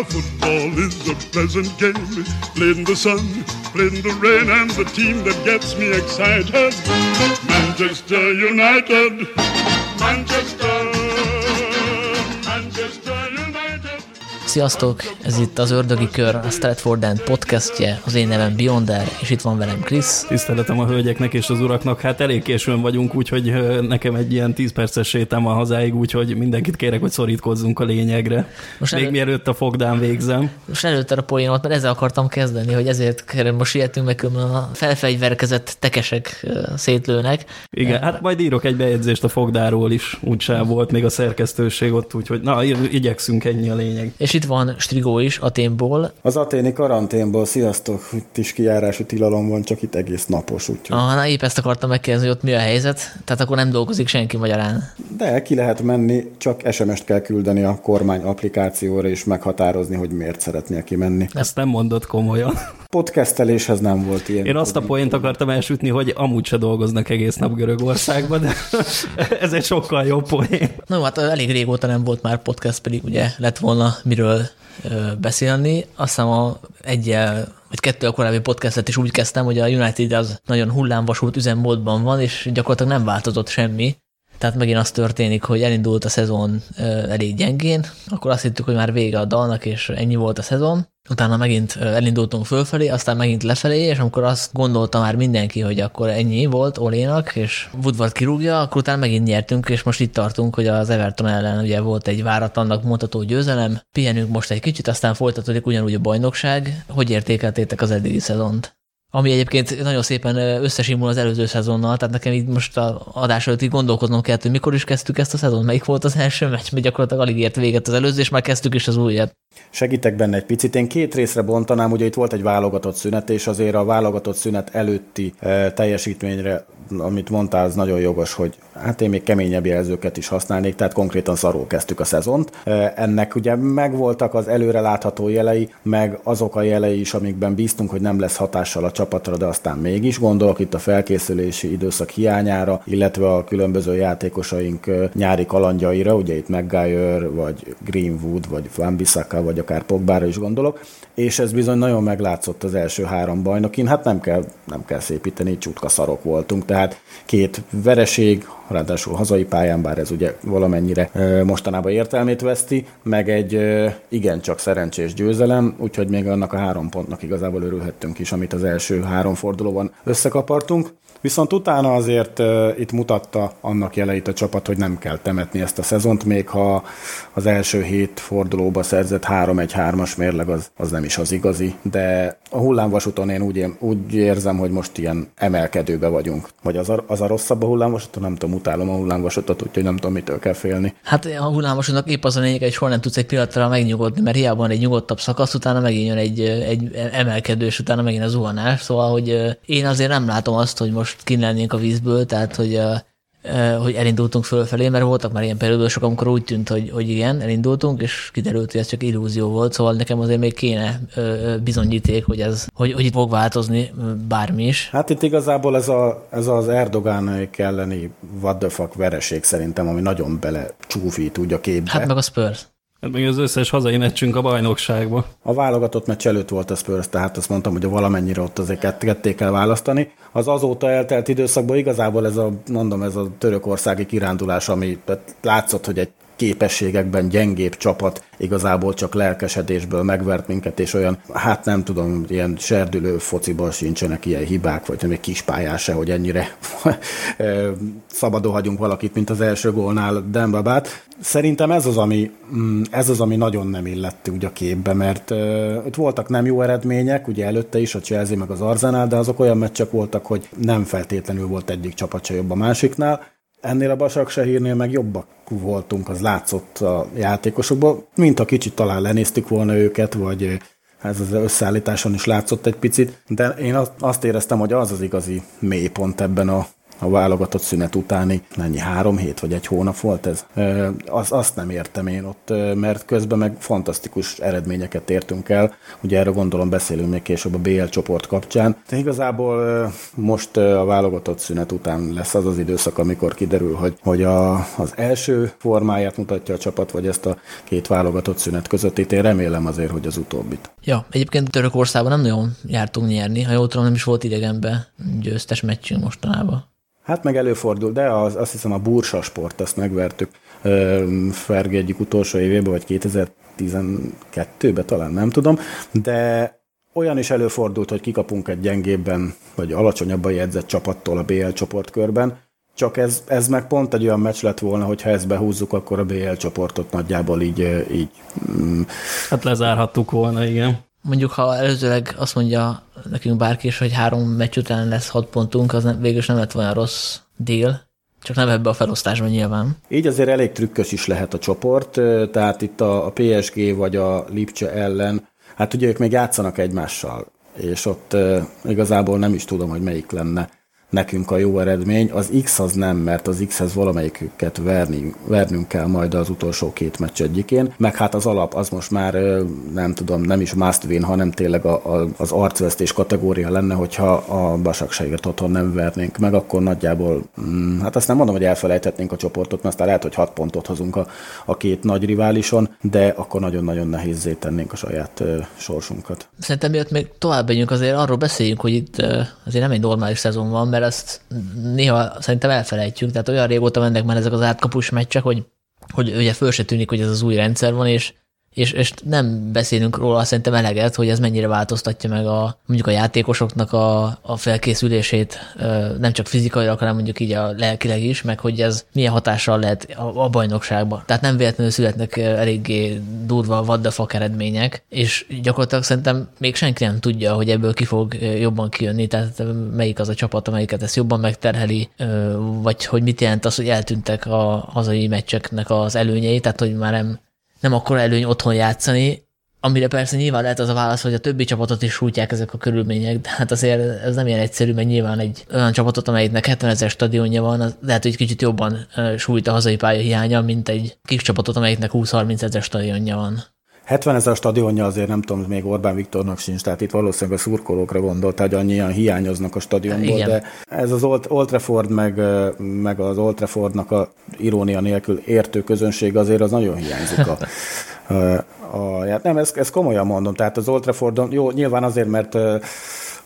Now football is a pleasant game, played in the sun, played in the rain, and the team that gets me excited, Manchester United, Manchester, Sziasztok! Ez itt az Ördögi Kör, a Stratford End podcastje, az én nevem Beyonder, és itt van velem Krisz. Tiszteletem a hölgyeknek és az uraknak, hát elég későn vagyunk, úgyhogy nekem egy ilyen 10 perces sétám a hazáig, úgyhogy mindenkit kérek, hogy szorítkozzunk a lényegre. Most Még elő- mielőtt a fogdán végzem. Most előtte a poénomat, mert ezzel akartam kezdeni, hogy ezért kell- most sietünk meg, a felfegyverkezett tekesek szétlőnek. Igen, hát majd írok egy bejegyzést a fogdáról is, úgyse volt még a szerkesztőség ott, úgyhogy na, igyekszünk ennyi a lényeg. És itt van Strigó is, Aténból. Az aténi karanténból, sziasztok, itt is kijárási tilalom van, csak itt egész napos, úgyhogy. Ah, na épp ezt akartam megkérdezni, hogy ott mi a helyzet, tehát akkor nem dolgozik senki magyarán. De ki lehet menni, csak SMS-t kell küldeni a kormány applikációra, és meghatározni, hogy miért szeretnél kimenni. Ezt nem mondott komolyan. Podcasteléshez nem volt ilyen. Én azt a poént akartam elsütni, hogy amúgy se dolgoznak egész nap Görögországban, de ez egy sokkal jobb poén. Na jó, hát elég régóta nem volt már podcast, pedig ugye lett volna miről beszélni. Aztán a egyel vagy kettő a korábbi podcastet is úgy kezdtem, hogy a United az nagyon hullámvasút üzemmódban van, és gyakorlatilag nem változott semmi. Tehát megint az történik, hogy elindult a szezon elég gyengén, akkor azt hittük, hogy már vége a dalnak, és ennyi volt a szezon. Utána megint elindultunk fölfelé, aztán megint lefelé, és amikor azt gondolta már mindenki, hogy akkor ennyi volt Olénak, és Woodward kirúgja, akkor utána megint nyertünk, és most itt tartunk, hogy az Everton ellen ugye volt egy váratlannak mondható győzelem. Pihenünk most egy kicsit, aztán folytatódik ugyanúgy a bajnokság. Hogy értékeltétek az eddigi szezont? Ami egyébként nagyon szépen összesimul az előző szezonnal, tehát nekem így most a adás előtt így gondolkoznom kellett, hogy mikor is kezdtük ezt a szezon, melyik volt az első meccs, mert gyakorlatilag alig ért véget az előző, és már kezdtük is az újat. Segítek benne egy picit. Én két részre bontanám, ugye itt volt egy válogatott szünet, és azért a válogatott szünet előtti teljesítményre, amit mondtál, az nagyon jogos, hogy hát én még keményebb jelzőket is használnék, tehát konkrétan szarul kezdtük a szezont. Ennek ugye megvoltak az előre látható jelei, meg azok a jelei is, amikben bíztunk, hogy nem lesz hatással a csapatra, de aztán mégis gondolok itt a felkészülési időszak hiányára, illetve a különböző játékosaink nyári kalandjaira, ugye itt Maguire, vagy Greenwood, vagy Van vagy akár Pogbára is gondolok, és ez bizony nagyon meglátszott az első három bajnokin, hát nem kell, nem kell szépíteni, csutka szarok voltunk, tehát két vereség, ráadásul hazai pályán, bár ez ugye valamennyire mostanában értelmét veszti, meg egy igencsak szerencsés győzelem, úgyhogy még annak a három pontnak igazából örülhettünk is, amit az első három fordulóban összekapartunk. Viszont utána azért itt mutatta annak jeleit a csapat, hogy nem kell temetni ezt a szezont, még ha az első hét fordulóba szerzett 3-1-3-as mérleg az, az nem is az igazi, de a hullámvasúton én úgy, úgy érzem, hogy most ilyen emelkedőbe vagyunk. Vagy az a, az a rosszabb a hullámvasúton, nem tudom, utálom a hullámvasutat, úgyhogy nem tudom, mitől kell félni. Hát a hullámosodnak épp az a lényeg, hogy soha nem tudsz egy pillanatra megnyugodni, mert hiába van egy nyugodtabb szakasz, utána megint jön egy, egy emelkedő, és utána megint a zuhanás. Szóval, hogy én azért nem látom azt, hogy most kint lennénk a vízből, tehát hogy, hogy elindultunk fölfelé, mert voltak már ilyen periódusok, amikor úgy tűnt, hogy, hogy igen, elindultunk, és kiderült, hogy ez csak illúzió volt, szóval nekem azért még kéne bizonyíték, hogy, ez, hogy, hogy itt fog változni bármi is. Hát itt igazából ez, a, ez az Erdogán elleni what the fuck vereség szerintem, ami nagyon bele csúfít úgy a képbe. Hát meg a Spurs. Hát még az összes hazai meccsünk a bajnokságba. A válogatott meccs előtt volt a Spurs, tehát azt mondtam, hogy valamennyire ott azért kett- ketté kell választani. Az azóta eltelt időszakban igazából ez a, mondom, ez a törökországi kirándulás, ami látszott, hogy egy képességekben gyengébb csapat igazából csak lelkesedésből megvert minket, és olyan, hát nem tudom, ilyen serdülő fociban sincsenek ilyen hibák, vagy még kispályás se, hogy ennyire szabadon hagyunk valakit, mint az első gólnál Dembabát. Szerintem ez az, ami, mm, ez az, ami nagyon nem illett úgy a képbe, mert ott voltak nem jó eredmények, ugye előtte is a Chelsea meg az Arsenal, de azok olyan meccsek voltak, hogy nem feltétlenül volt egyik csapat se jobb a másiknál. Ennél a Basaksehírnél meg jobbak voltunk, az látszott a játékosokban, mint a kicsit talán lenéztük volna őket, vagy ez az összeállításon is látszott egy picit, de én azt éreztem, hogy az az igazi mélypont ebben a a válogatott szünet utáni, mennyi, három hét vagy egy hónap volt ez? Az, azt nem értem én ott, mert közben meg fantasztikus eredményeket értünk el. Ugye erről gondolom beszélünk még később a BL csoport kapcsán. De igazából most a válogatott szünet után lesz az az időszak, amikor kiderül, hogy, hogy a, az első formáját mutatja a csapat, vagy ezt a két válogatott szünet között. Itt én remélem azért, hogy az utóbbit. Ja, egyébként Törökországban nem nagyon jártunk nyerni, ha jól tudom, nem is volt idegenbe győztes meccsünk mostanában. Hát meg előfordul, de az, azt hiszem a Bursa sport, azt megvertük Fergi egyik utolsó évében, vagy 2012-ben talán, nem tudom, de olyan is előfordult, hogy kikapunk egy gyengébben, vagy alacsonyabban jegyzett csapattól a BL csoportkörben, csak ez, ez meg pont egy olyan meccs lett volna, hogy ha ezt behúzzuk, akkor a BL csoportot nagyjából így... így mm. Hát lezárhattuk volna, igen. Mondjuk, ha előzőleg azt mondja nekünk bárki is, hogy három meccs után lesz hat pontunk, az nem, végül nem lett volna rossz dél, csak nem ebbe a felosztásban nyilván. Így azért elég trükkös is lehet a csoport, tehát itt a PSG vagy a Lipcse ellen, hát ugye ők még játszanak egymással, és ott igazából nem is tudom, hogy melyik lenne nekünk a jó eredmény. Az X az nem, mert az X-hez valamelyiküket verni, vernünk kell majd az utolsó két meccs egyikén, meg hát az alap az most már nem tudom, nem is must win, hanem tényleg a, a, az arcvesztés kategória lenne, hogyha a Basakságért otthon nem vernénk meg, akkor nagyjából, mm, hát azt nem mondom, hogy elfelejthetnénk a csoportot, mert aztán lehet, hogy hat pontot hozunk a, a két nagy riválison, de akkor nagyon-nagyon nehézzé tennénk a saját uh, sorsunkat. Szerintem miatt még tovább megyünk, azért arról beszéljünk, hogy itt uh, azért nem egy normális szezon van, mert mert ezt néha szerintem elfelejtjük, tehát olyan régóta mennek már ezek az átkapus meccsek, hogy, hogy ugye föl se tűnik, hogy ez az új rendszer van, és és, és nem beszélünk róla szerintem eleget, hogy ez mennyire változtatja meg a, mondjuk a játékosoknak a, a felkészülését, nem csak fizikailag, hanem mondjuk így a lelkileg is, meg hogy ez milyen hatással lehet a, a bajnokságban. Tehát nem véletlenül születnek eléggé durva fuck eredmények, és gyakorlatilag szerintem még senki nem tudja, hogy ebből ki fog jobban kijönni, tehát melyik az a csapat, amelyiket ezt jobban megterheli, vagy hogy mit jelent az, hogy eltűntek a hazai meccseknek az előnyei, tehát hogy már nem nem akkor előny otthon játszani, amire persze nyilván lehet az a válasz, hogy a többi csapatot is sújtják ezek a körülmények, de hát azért ez nem ilyen egyszerű, mert nyilván egy olyan csapatot, amelyiknek 70 ezer stadionja van, az lehet, hogy kicsit jobban sújt a hazai pálya hiánya, mint egy kis csapatot, amelyiknek 20-30 ezer stadionja van. 70 ezer stadionja azért nem tudom, még Orbán Viktornak sincs, tehát itt valószínűleg a szurkolókra gondolt, hogy annyian hiányoznak a stadionból, Igen. de ez az Old, Old Trafford meg, meg az Old Traffordnak a irónia nélkül értő közönség azért az nagyon hiányzik a, a, a nem, ezt, ezt komolyan mondom, tehát az Old Traffordon, jó, nyilván azért, mert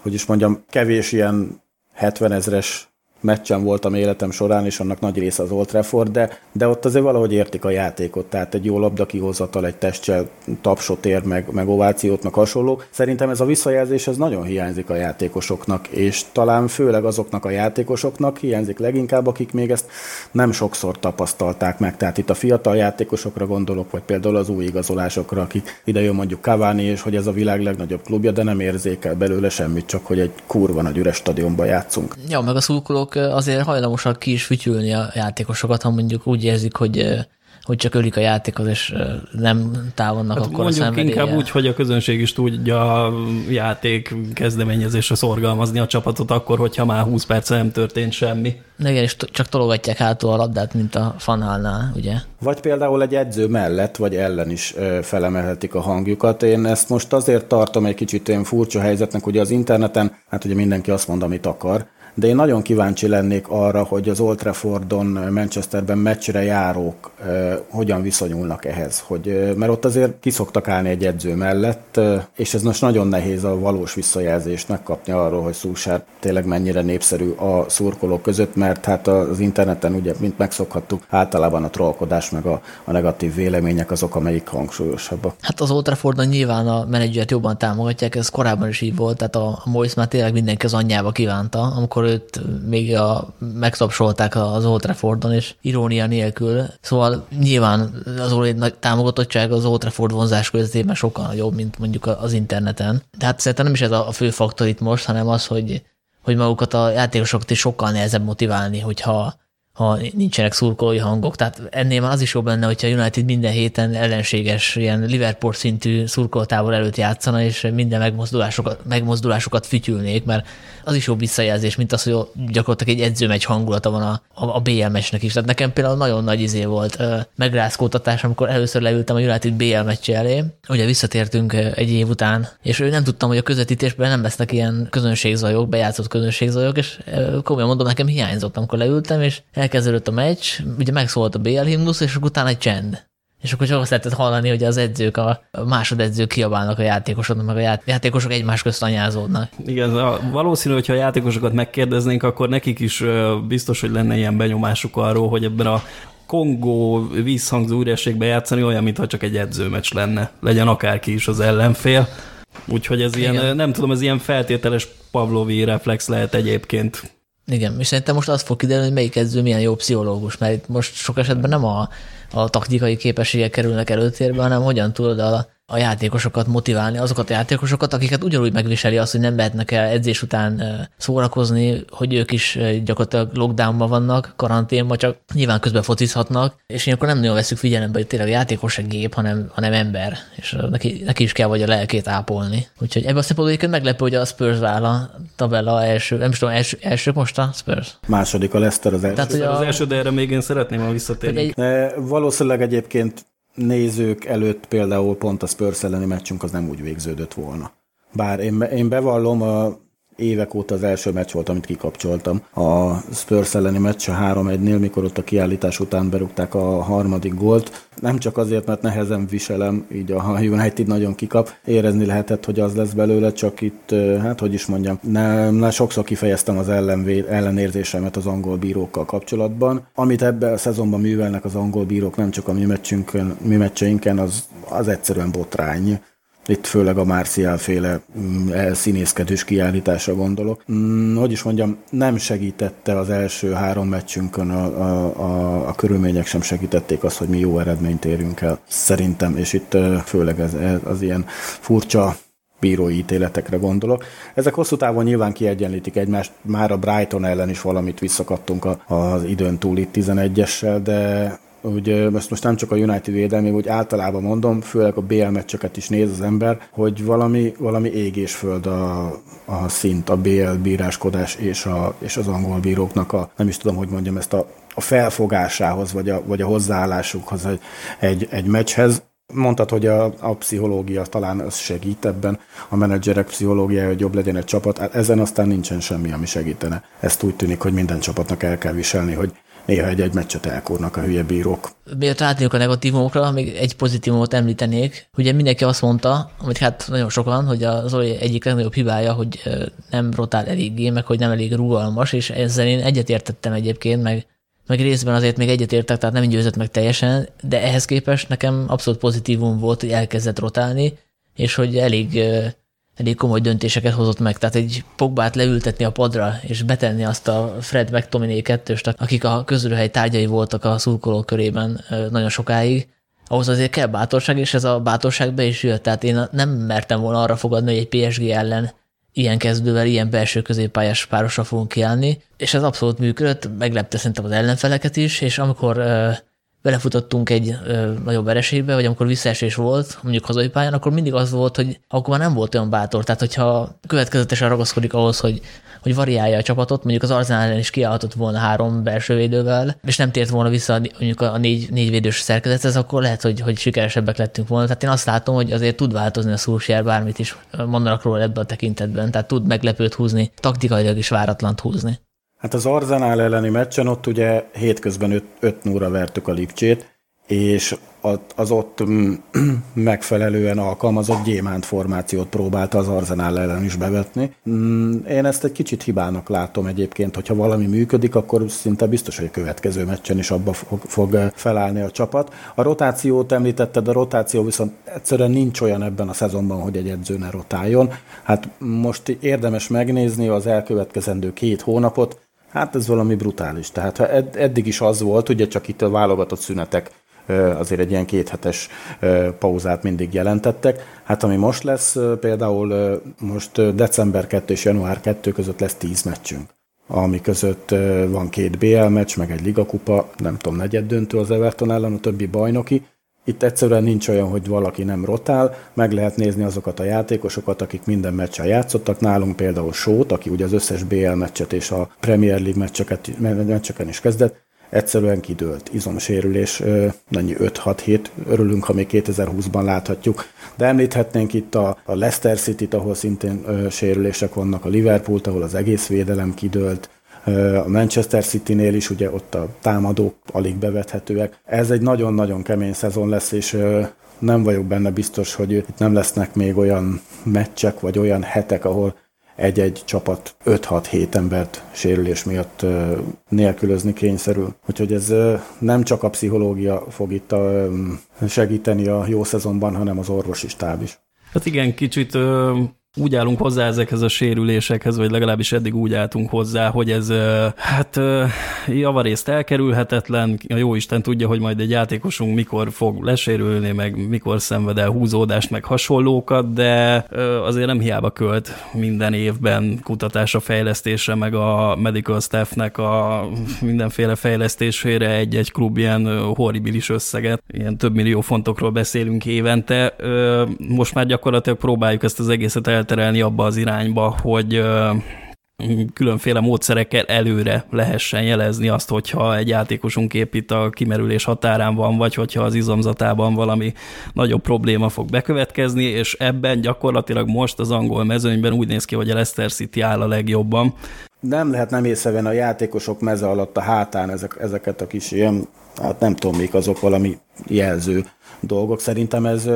hogy is mondjam, kevés ilyen 70 ezres meccsen voltam életem során, és annak nagy része az Old Trafford, de, de ott azért valahogy értik a játékot, tehát egy jó labda kihozatal, egy testsel tapsot ér, meg, meg ovációt, hasonló. Szerintem ez a visszajelzés ez nagyon hiányzik a játékosoknak, és talán főleg azoknak a játékosoknak hiányzik leginkább, akik még ezt nem sokszor tapasztalták meg. Tehát itt a fiatal játékosokra gondolok, vagy például az új igazolásokra, akik ide jön mondjuk Cavani, és hogy ez a világ legnagyobb klubja, de nem érzékel belőle semmit, csak hogy egy kurva nagy üres stadionban játszunk. Ja, meg a szurkolók azért hajlamosak ki is fütyülni a játékosokat, ha mondjuk úgy érzik, hogy hogy csak ölik a játékot, és nem távolnak hát akkor mondjuk a inkább úgy, hogy a közönség is tudja a játék kezdeményezésre szorgalmazni a csapatot akkor, hogyha már 20 perc nem történt semmi. Igen, és csak tologatják hátul a labdát, mint a fanálnál, ugye? Vagy például egy edző mellett, vagy ellen is felemelhetik a hangjukat. Én ezt most azért tartom egy kicsit olyan furcsa helyzetnek, ugye az interneten, hát ugye mindenki azt mond, amit akar, de én nagyon kíváncsi lennék arra, hogy az Old Traffordon, Manchesterben meccsre járók eh, hogyan viszonyulnak ehhez, hogy, eh, mert ott azért kiszoktak állni egy edző mellett, eh, és ez most nagyon nehéz a valós visszajelzést megkapni arról, hogy Szúsár tényleg mennyire népszerű a szurkolók között, mert hát az interneten ugye, mint megszokhattuk, általában a trollkodás meg a, a negatív vélemények azok, amelyik hangsúlyosabbak. Hát az Old Traffordon nyilván a menedzsert jobban támogatják, ez korábban is így volt, tehát a Moise már tényleg mindenki az anyjába kívánta, amikor amikor őt még a, megtapsolták az Old Traffordon, és irónia nélkül. Szóval nyilván az nagy támogatottság az Old Trafford vonzás közében sokkal nagyobb, mint mondjuk az interneten. De hát szerintem nem is ez a fő faktor itt most, hanem az, hogy, hogy magukat a játékosokat is sokkal nehezebb motiválni, hogyha ha nincsenek szurkolói hangok. Tehát ennél már az is jobb lenne, hogyha United minden héten ellenséges, ilyen Liverpool szintű szurkoltábor előtt játszana, és minden megmozdulásokat, megmozdulásokat fütyülnék, mert az is jobb visszajelzés, mint az, hogy gyakorlatilag egy edzőmegy hangulata van a, a, a BL meccsnek is. Tehát nekem például nagyon nagy izé volt megrázkódtatás, amikor először leültem a United BL meccse elé. Ugye visszatértünk egy év után, és nem tudtam, hogy a közvetítésben nem lesznek ilyen közönségzajok, bejátszott közönségzajok, és komolyan mondom, nekem hiányzott, amikor leültem, és elkezdődött a meccs, ugye megszólalt a BL himnusz, és utána egy csend. És akkor csak azt lehetett hallani, hogy az edzők, a másodedzők kiabálnak a játékosoknak, meg a játékosok egymás közt anyázódnak. Igen, valószínű, hogyha a játékosokat megkérdeznénk, akkor nekik is biztos, hogy lenne ilyen benyomásuk arról, hogy ebben a Kongó vízhangzó ürességbe játszani olyan, mintha csak egy edzőmeccs lenne. Legyen akárki is az ellenfél. Úgyhogy ez Igen. ilyen, nem tudom, ez ilyen feltételes Pavlovi reflex lehet egyébként. Igen, és szerintem most az fog kiderülni, hogy melyik edző milyen jó pszichológus, mert most sok esetben nem a, a taktikai képességek kerülnek előtérbe, hanem hogyan tudod a, a játékosokat motiválni, azokat a játékosokat, akiket ugyanúgy megviseli azt, hogy nem mehetnek el edzés után szórakozni, hogy ők is gyakorlatilag lockdownban vannak, karanténban, csak nyilván közben focizhatnak, és akkor nem nagyon veszük figyelembe, hogy tényleg a játékos egy gép, hanem, hanem ember, és neki, neki is kell vagy a lelkét ápolni. Úgyhogy ebben a szempontból meglepő, hogy a Spurs áll a tabella első, nem is tudom, első, első most a Spurs? Második a Leicester az első. Tehát, hogy a... Az első, de erre még én szeretném, ha visszatérni. Egy... Valószínűleg egyébként nézők előtt például pont a Spurs elleni meccsünk az nem úgy végződött volna. Bár én, én bevallom, a évek óta az első meccs volt, amit kikapcsoltam. A Spurs elleni meccs a 3-1-nél, mikor ott a kiállítás után berúgták a harmadik gólt. Nem csak azért, mert nehezen viselem, így a United nagyon kikap. Érezni lehetett, hogy az lesz belőle, csak itt, hát hogy is mondjam, nem, nem sokszor kifejeztem az ellenvé, ellenérzésemet az angol bírókkal kapcsolatban. Amit ebben a szezonban művelnek az angol bírók, nem csak a mi, meccsünkön, mi meccseinken, az, az egyszerűen botrány itt főleg a Marcial féle mm, színészkedős kiállításra gondolok. Mm, hogy is mondjam, nem segítette az első három meccsünkön, a, a, a, a körülmények sem segítették azt, hogy mi jó eredményt érünk el. Szerintem, és itt főleg ez, az ilyen furcsa bírói ítéletekre gondolok. Ezek hosszú távon nyilván kiegyenlítik egymást, már a Brighton ellen is valamit visszakaptunk az időn túl itt 11-essel, de hogy ezt most nem csak a United védelmi, úgy általában mondom, főleg a BL meccseket is néz az ember, hogy valami, valami ég és a, a szint, a BL bíráskodás és, a, és az angol bíróknak a, nem is tudom, hogy mondjam, ezt a, a felfogásához, vagy a, vagy a hozzáállásukhoz egy, egy, egy meccshez. Mondtad, hogy a, a pszichológia talán az segít ebben, a menedzserek pszichológiája, hogy jobb legyen egy csapat, hát ezen aztán nincsen semmi, ami segítene. Ezt úgy tűnik, hogy minden csapatnak el kell viselni, hogy néha egy-egy meccset elkórnak a hülye bírók. Miért átérünk a negatívumokra, még egy pozitívumot említenék. Ugye mindenki azt mondta, hogy hát nagyon sokan, hogy az Zoli egyik legnagyobb hibája, hogy nem rotál eléggé, meg hogy nem elég rugalmas, és ezzel én egyetértettem egyébként, meg, meg részben azért még egyetértek, tehát nem győzött meg teljesen, de ehhez képest nekem abszolút pozitívum volt, hogy elkezdett rotálni, és hogy elég elég komoly döntéseket hozott meg. Tehát egy Pogbát leültetni a padra, és betenni azt a Fred McTominay kettőst, akik a közülhely tárgyai voltak a szurkolók körében nagyon sokáig, ahhoz azért kell bátorság, és ez a bátorság be is jött. Tehát én nem mertem volna arra fogadni, hogy egy PSG ellen ilyen kezdővel, ilyen belső középpályás párosra fogunk kiállni, és ez abszolút működött, meglepte szerintem az ellenfeleket is, és amikor belefutottunk egy ö, nagyobb vereségbe, vagy amikor visszaesés volt, mondjuk hazai pályán, akkor mindig az volt, hogy akkor már nem volt olyan bátor. Tehát, hogyha következetesen ragaszkodik ahhoz, hogy, hogy variálja a csapatot, mondjuk az Arzenál is kiállhatott volna három belső védővel, és nem tért volna vissza mondjuk a négy, négy védős szerkezethez, akkor lehet, hogy, hogy sikeresebbek lettünk volna. Tehát én azt látom, hogy azért tud változni a Szulsier, bármit is mondanak róla ebben a tekintetben. Tehát tud meglepőt húzni, taktikailag is váratlant húzni. Hát az Arzenál elleni meccsen ott ugye hétközben 5 0 vertük a Lipcsét, és az ott mm, megfelelően alkalmazott gyémánt formációt próbálta az Arzenál ellen is bevetni. Mm, én ezt egy kicsit hibának látom egyébként, hogyha valami működik, akkor szinte biztos, hogy a következő meccsen is abba fog, felállni a csapat. A rotációt említetted, a rotáció viszont egyszerűen nincs olyan ebben a szezonban, hogy egy edző ne rotáljon. Hát most érdemes megnézni az elkövetkezendő két hónapot, Hát ez valami brutális. Tehát ha ed- eddig is az volt, ugye csak itt a válogatott szünetek azért egy ilyen kéthetes pauzát mindig jelentettek. Hát ami most lesz, például most december 2 és január 2 között lesz 10 meccsünk. ami között van két BL meccs, meg egy ligakupa, nem tudom, negyed döntő az Everton ellen, a többi bajnoki. Itt egyszerűen nincs olyan, hogy valaki nem rotál, meg lehet nézni azokat a játékosokat, akik minden meccsen játszottak. Nálunk például Sót, aki ugye az összes BL meccset és a Premier League meccseket, meccseken is kezdett, egyszerűen kidőlt. Izomsérülés, annyi 5-6 hét, örülünk, ha még 2020-ban láthatjuk. De említhetnénk itt a, a Leicester City-t, ahol szintén ö, sérülések vannak, a Liverpool-t, ahol az egész védelem kidőlt, a Manchester City-nél is ugye ott a támadók alig bevethetőek. Ez egy nagyon-nagyon kemény szezon lesz, és nem vagyok benne biztos, hogy itt nem lesznek még olyan meccsek, vagy olyan hetek, ahol egy-egy csapat 5-6-7 embert sérülés miatt nélkülözni kényszerül. Úgyhogy ez nem csak a pszichológia fog itt segíteni a jó szezonban, hanem az orvosi stáb is. Hát igen, kicsit úgy állunk hozzá ezekhez a sérülésekhez, vagy legalábbis eddig úgy álltunk hozzá, hogy ez hát javarészt elkerülhetetlen, a jó Isten tudja, hogy majd egy játékosunk mikor fog lesérülni, meg mikor szenved el húzódást, meg hasonlókat, de azért nem hiába költ minden évben kutatásra, fejlesztésre, meg a medical staffnek a mindenféle fejlesztésére egy-egy klub ilyen horribilis összeget, ilyen több millió fontokról beszélünk évente. Most már gyakorlatilag próbáljuk ezt az egészet el elterelni abba az irányba, hogy különféle módszerekkel előre lehessen jelezni azt, hogyha egy játékosunk épít a kimerülés határán van, vagy hogyha az izomzatában valami nagyobb probléma fog bekövetkezni, és ebben gyakorlatilag most az angol mezőnyben úgy néz ki, hogy a Leicester City áll a legjobban. Nem lehet nem észrevenni a játékosok meze alatt a hátán ezek, ezeket a kis ilyen, hát nem tudom, még azok valami jelző dolgok. Szerintem ez,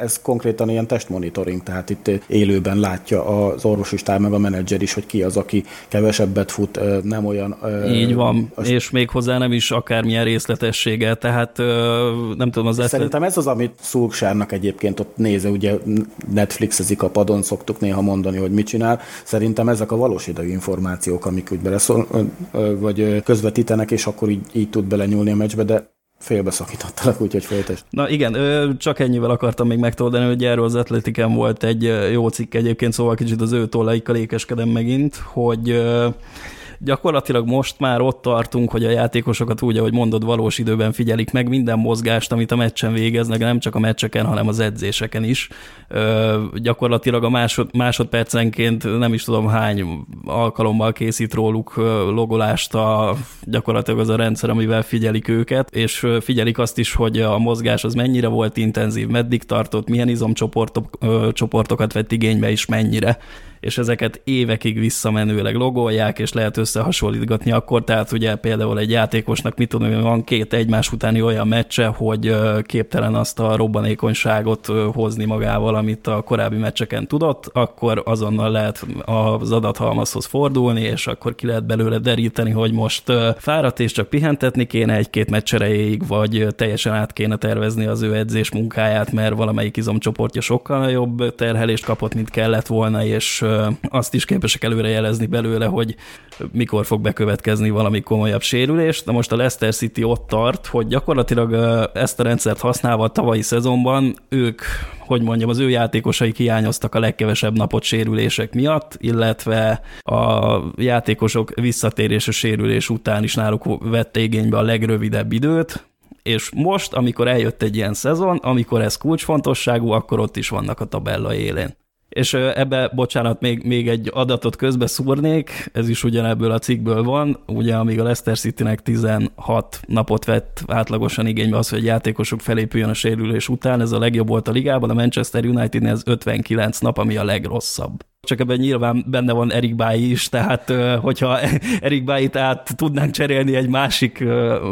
ez konkrétan ilyen testmonitoring, tehát itt élőben látja az orvosi stáb meg a menedzser is, hogy ki az, aki kevesebbet fut, nem olyan... Így van, az... és még hozzá nem is akármilyen részletessége, tehát nem tudom, az... Szerintem ez az, amit Szulksárnak egyébként ott néze, ugye Netflixezik a padon, szoktuk néha mondani, hogy mit csinál. Szerintem ezek a valós idejű információk, amik úgy beleszól, vagy közvetítenek, és akkor így, így tud belenyúlni a meccsbe, de félbeszakítottalak, úgyhogy folytasd. Na igen, csak ennyivel akartam még megtoldani, hogy erről az atletiken volt egy jó cikk egyébként, szóval kicsit az ő tollaikkal ékeskedem megint, hogy gyakorlatilag most már ott tartunk, hogy a játékosokat úgy, ahogy mondod, valós időben figyelik meg minden mozgást, amit a meccsen végeznek, nem csak a meccseken, hanem az edzéseken is. Ö, gyakorlatilag a másod, másodpercenként nem is tudom hány alkalommal készít róluk logolást a, gyakorlatilag az a rendszer, amivel figyelik őket, és figyelik azt is, hogy a mozgás az mennyire volt intenzív, meddig tartott, milyen izomcsoportokat vett igénybe, és mennyire és ezeket évekig visszamenőleg logolják, és lehet összehasonlítgatni akkor, tehát ugye például egy játékosnak, mit tudom, van két egymás utáni olyan meccse, hogy képtelen azt a robbanékonyságot hozni magával, amit a korábbi meccseken tudott, akkor azonnal lehet az adathalmazhoz fordulni, és akkor ki lehet belőle deríteni, hogy most fáradt és csak pihentetni kéne egy-két meccs vagy teljesen át kéne tervezni az ő edzés munkáját, mert valamelyik izomcsoportja sokkal jobb terhelést kapott, mint kellett volna, és azt is képesek előre jelezni belőle, hogy mikor fog bekövetkezni valami komolyabb sérülés. De most a Leicester City ott tart, hogy gyakorlatilag ezt a rendszert használva a tavalyi szezonban ők, hogy mondjam, az ő játékosai hiányoztak a legkevesebb napot sérülések miatt, illetve a játékosok visszatérése sérülés után is náluk vette igénybe a legrövidebb időt, és most, amikor eljött egy ilyen szezon, amikor ez kulcsfontosságú, akkor ott is vannak a tabella élén. És ebbe, bocsánat, még, még egy adatot közbe szúrnék, ez is ugyanebből a cikkből van, ugye amíg a Leicester City-nek 16 napot vett átlagosan igénybe az, hogy játékosok felépüljön a sérülés után, ez a legjobb volt a ligában, a Manchester United-nél ez 59 nap, ami a legrosszabb csak ebben nyilván benne van Erik Báji is, tehát hogyha Erik Bájit át tudnánk cserélni egy másik,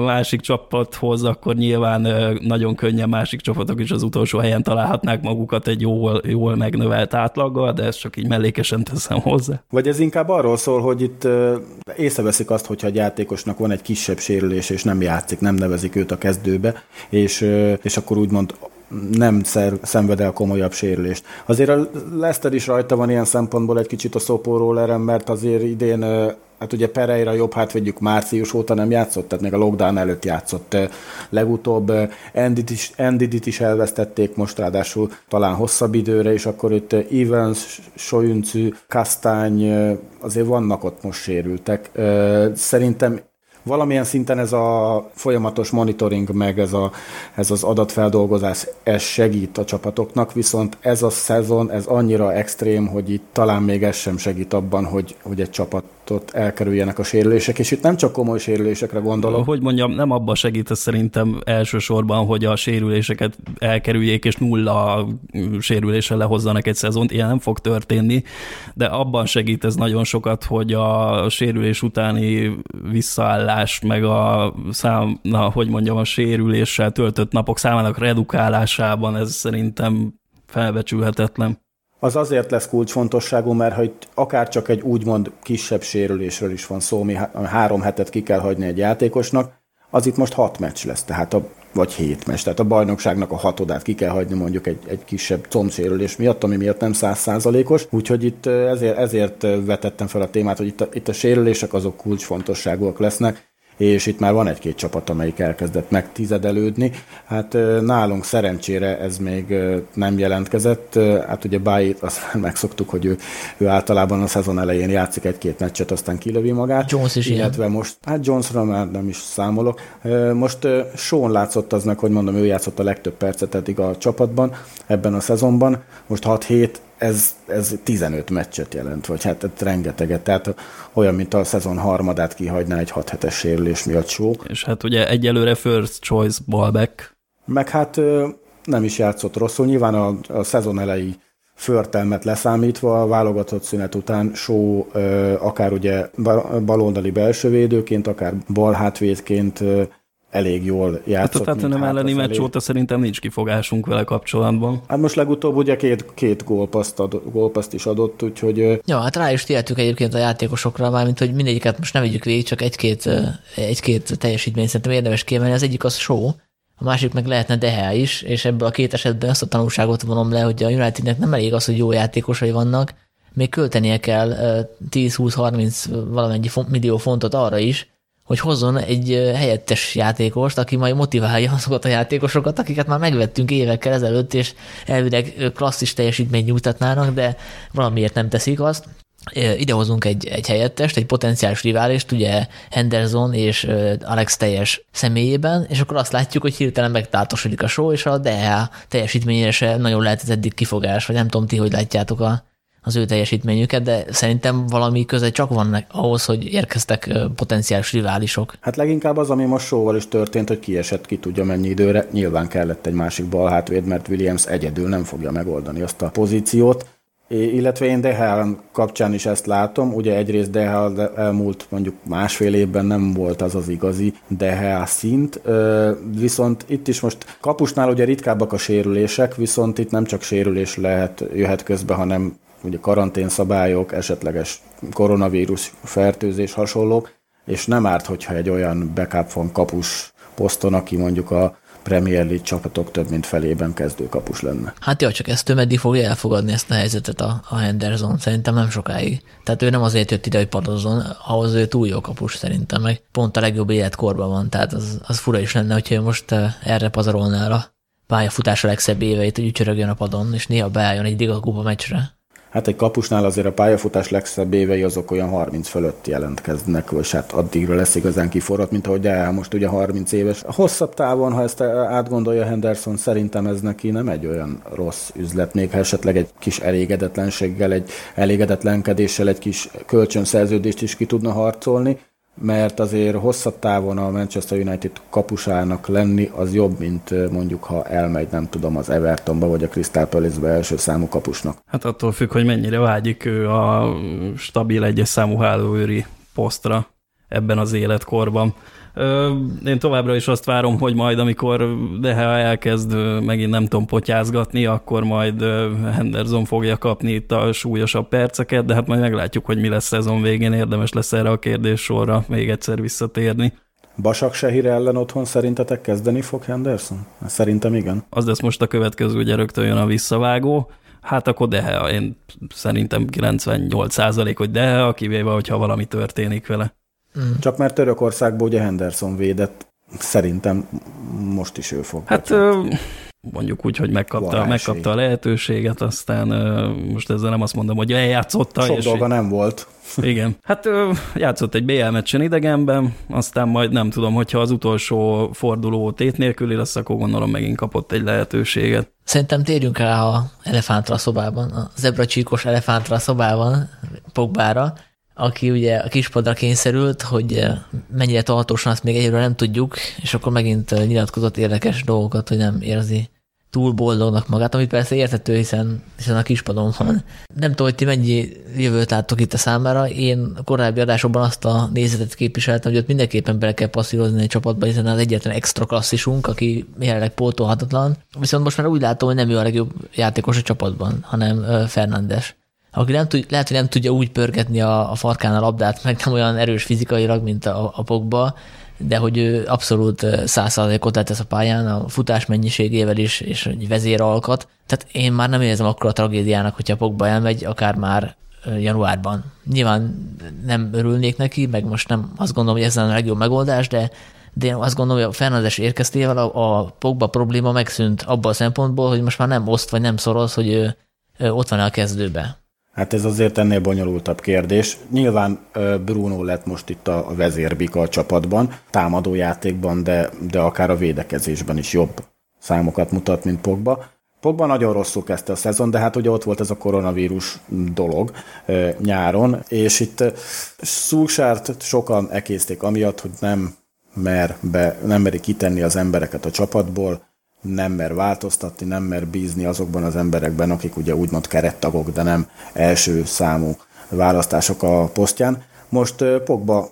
másik csapathoz, akkor nyilván nagyon könnyen másik csapatok is az utolsó helyen találhatnák magukat egy jól, jól megnövelt átlaggal, de ezt csak így mellékesen teszem hozzá. Vagy ez inkább arról szól, hogy itt észreveszik azt, hogyha egy játékosnak van egy kisebb sérülés, és nem játszik, nem nevezik őt a kezdőbe, és, és akkor úgymond nem szer, szenved el komolyabb sérülést. Azért a Leicester is rajta van ilyen szempontból egy kicsit a szopóról mert azért idén Hát ugye Pereira jobb hátvédjük március óta nem játszott, tehát még a lockdown előtt játszott. Legutóbb Endit is, Endidit is elvesztették most ráadásul talán hosszabb időre, és akkor itt Evans, Soyuncu, Kastány, azért vannak ott most sérültek. Szerintem valamilyen szinten ez a folyamatos monitoring, meg ez, a, ez az adatfeldolgozás, ez segít a csapatoknak, viszont ez a szezon, ez annyira extrém, hogy itt talán még ez sem segít abban, hogy, hogy egy csapat ott elkerüljenek a sérülések, és itt nem csak komoly sérülésekre gondolok. Hogy mondjam, nem abban segít ez szerintem elsősorban, hogy a sérüléseket elkerüljék, és nulla sérüléssel lehozzanak egy szezont, ilyen nem fog történni, de abban segít ez nagyon sokat, hogy a sérülés utáni visszaállás, meg a szám, na, hogy mondjam, a sérüléssel töltött napok számának redukálásában ez szerintem felbecsülhetetlen az azért lesz kulcsfontosságú, mert hogy akár csak egy úgymond kisebb sérülésről is van szó, ami három hetet ki kell hagyni egy játékosnak, az itt most hat meccs lesz, tehát a, vagy hét meccs, tehát a bajnokságnak a hatodát ki kell hagyni mondjuk egy, egy kisebb combsérülés miatt, ami miatt nem százszázalékos, úgyhogy itt ezért, ezért vetettem fel a témát, hogy itt a, itt a sérülések azok kulcsfontosságúak lesznek, és itt már van egy-két csapat, amelyik elkezdett megtizedelődni. Hát nálunk szerencsére ez még nem jelentkezett. Hát ugye Bájit azt megszoktuk, hogy ő, ő általában a szezon elején játszik egy-két meccset, aztán kilövi magát. Jones is illetve ilyen. most, hát Jonesra már nem is számolok. Most Sean látszott az meg, hogy mondom, ő játszott a legtöbb percet eddig a csapatban ebben a szezonban. Most 6-7 ez, ez 15 meccset jelent, vagy hát, hát rengeteget, tehát olyan, mint a szezon harmadát kihagyná egy 6 hetes sérülés miatt só. És hát ugye egyelőre first choice ballback. Meg hát nem is játszott rosszul, nyilván a, a szezon elejé förtelmet leszámítva a válogatott szünet után Só akár ugye baloldali belsővédőként, akár balhátvédként elég jól játszott. Hát a Tottenham elleni meccs óta szerintem nincs kifogásunk vele kapcsolatban. Hát most legutóbb ugye két, két gólpaszt, ad, gólpaszt is adott, úgyhogy... Ja, hát rá is tihetük egyébként a játékosokra, mármint hogy mindegyiket most nem vegyük végig, csak egy-két, egy-két teljesítmény szerintem érdemes kiemelni. Az egyik az show, a másik meg lehetne Dehe is, és ebből a két esetben azt a tanulságot vonom le, hogy a Unitednek nem elég az, hogy jó játékosai vannak, még költenie kell 10-20-30 valamennyi millió fontot arra is, hogy hozzon egy helyettes játékost, aki majd motiválja azokat a játékosokat, akiket már megvettünk évekkel ezelőtt, és elvileg klasszis teljesítményt nyújtatnának, de valamiért nem teszik azt. Idehozunk egy, egy helyettest, egy potenciális riválist, ugye Henderson és Alex teljes személyében, és akkor azt látjuk, hogy hirtelen megtáltosodik a show, és a DH teljesítményére se nagyon lehetett eddig kifogás, vagy nem tudom ti, hogy látjátok a, az ő teljesítményüket, de szerintem valami köze csak van ahhoz, hogy érkeztek potenciális riválisok. Hát leginkább az, ami most sóval is történt, hogy kiesett ki tudja mennyi időre. Nyilván kellett egy másik balhátvéd, mert Williams egyedül nem fogja megoldani azt a pozíciót. Illetve én Dehel kapcsán is ezt látom, ugye egyrészt Dehel elmúlt mondjuk másfél évben nem volt az az igazi Dehel szint, viszont itt is most kapusnál ugye ritkábbak a sérülések, viszont itt nem csak sérülés lehet, jöhet közbe, hanem ugye karanténszabályok, esetleges koronavírus fertőzés hasonlók, és nem árt, hogyha egy olyan backup van kapus poszton, aki mondjuk a Premier League csapatok több mint felében kezdőkapus lenne. Hát jó, csak ezt ő meddig fogja elfogadni ezt a helyzetet a, a Henderson? Szerintem nem sokáig. Tehát ő nem azért jött ide, hogy padozzon, ahhoz ő túl jó kapus szerintem, meg pont a legjobb életkorban van, tehát az, az fura is lenne, hogyha most eh, erre pazarolná a pályafutása legszebb éveit, hogy ücsörögjön a padon, és néha beálljon egy Liga Kupa meccsre. Hát egy kapusnál azért a pályafutás legszebb évei azok olyan 30 fölött jelentkeznek, vagy hát addigra lesz igazán kiforrat, mint ahogy el most ugye 30 éves. A hosszabb távon, ha ezt átgondolja Henderson, szerintem ez neki nem egy olyan rossz üzlet, még ha esetleg egy kis elégedetlenséggel, egy elégedetlenkedéssel, egy kis kölcsönszerződést is ki tudna harcolni, mert azért hosszabb távon a Manchester United kapusának lenni az jobb, mint mondjuk ha elmegy, nem tudom, az Evertonba vagy a Crystal Palace-be első számú kapusnak. Hát attól függ, hogy mennyire vágyik ő a stabil egyes számú hálóőri posztra ebben az életkorban. Én továbbra is azt várom, hogy majd, amikor Deha elkezd megint nem tudom potyázgatni, akkor majd Henderson fogja kapni itt a súlyosabb perceket, de hát majd meglátjuk, hogy mi lesz szezon végén, érdemes lesz erre a kérdéssorra még egyszer visszatérni. Basak Sehir ellen otthon szerintetek kezdeni fog Henderson? Szerintem igen. Az lesz most a következő, ugye rögtön jön a visszavágó. Hát akkor Dehe, én szerintem 98 százalék, hogy Dehe, kivéve, hogyha valami történik vele. Mm. Csak mert Törökországból ugye Henderson védett, szerintem most is ő fog. Hát mondjuk úgy, hogy megkapta, megkapta a lehetőséget, aztán most ezzel nem azt mondom, hogy eljátszotta. Sok és dolga nem volt. Igen. Hát játszott egy BL meccsen idegenben, aztán majd nem tudom, hogyha az utolsó forduló tét nélküli lesz, akkor gondolom megint kapott egy lehetőséget. Szerintem térjünk rá a elefántra a szobában, a zebracsíkos elefántra a szobában, Pogbára, aki ugye a kispadra kényszerült, hogy mennyire tartósan, azt még egyről nem tudjuk, és akkor megint nyilatkozott érdekes dolgokat, hogy nem érzi túl boldognak magát, amit persze érthető, hiszen, hiszen a kispadon van. Nem tudom, hogy ti mennyi jövőt láttok itt a számára. Én korábbi adásokban azt a nézetet képviseltem, hogy ott mindenképpen bele kell passzírozni egy csapatba, hiszen az egyetlen extra klasszisunk, aki jelenleg pótolhatatlan. Viszont most már úgy látom, hogy nem ő a legjobb játékos a csapatban, hanem Fernandes aki nem tud, lehet, hogy nem tudja úgy pörgetni a, a farkán a labdát, meg nem olyan erős fizikailag, mint a, a Pogba, de hogy ő abszolút százszázalékot letesz a pályán a futás mennyiségével is, és egy vezéralkat. Tehát én már nem érzem akkor a tragédiának, hogyha Pogba elmegy, akár már januárban. Nyilván nem örülnék neki, meg most nem azt gondolom, hogy ez a legjobb megoldás, de, de én azt gondolom, hogy a Fernandes érkeztével a, a Pogba probléma megszűnt abban a szempontból, hogy most már nem oszt, vagy nem szoroz, hogy ő, ő ott van a kezdőbe. Hát ez azért ennél bonyolultabb kérdés. Nyilván Bruno lett most itt a vezérbika a csapatban, támadó játékban, de, de akár a védekezésben is jobb számokat mutat, mint Pogba. Pogba nagyon rosszul kezdte a szezon, de hát ugye ott volt ez a koronavírus dolog nyáron, és itt Szulsárt sokan ekészték amiatt, hogy nem mer be, nem meri kitenni az embereket a csapatból, nem mer változtatni, nem mer bízni azokban az emberekben, akik ugye úgymond kerettagok, de nem első számú választások a posztján. Most Pogba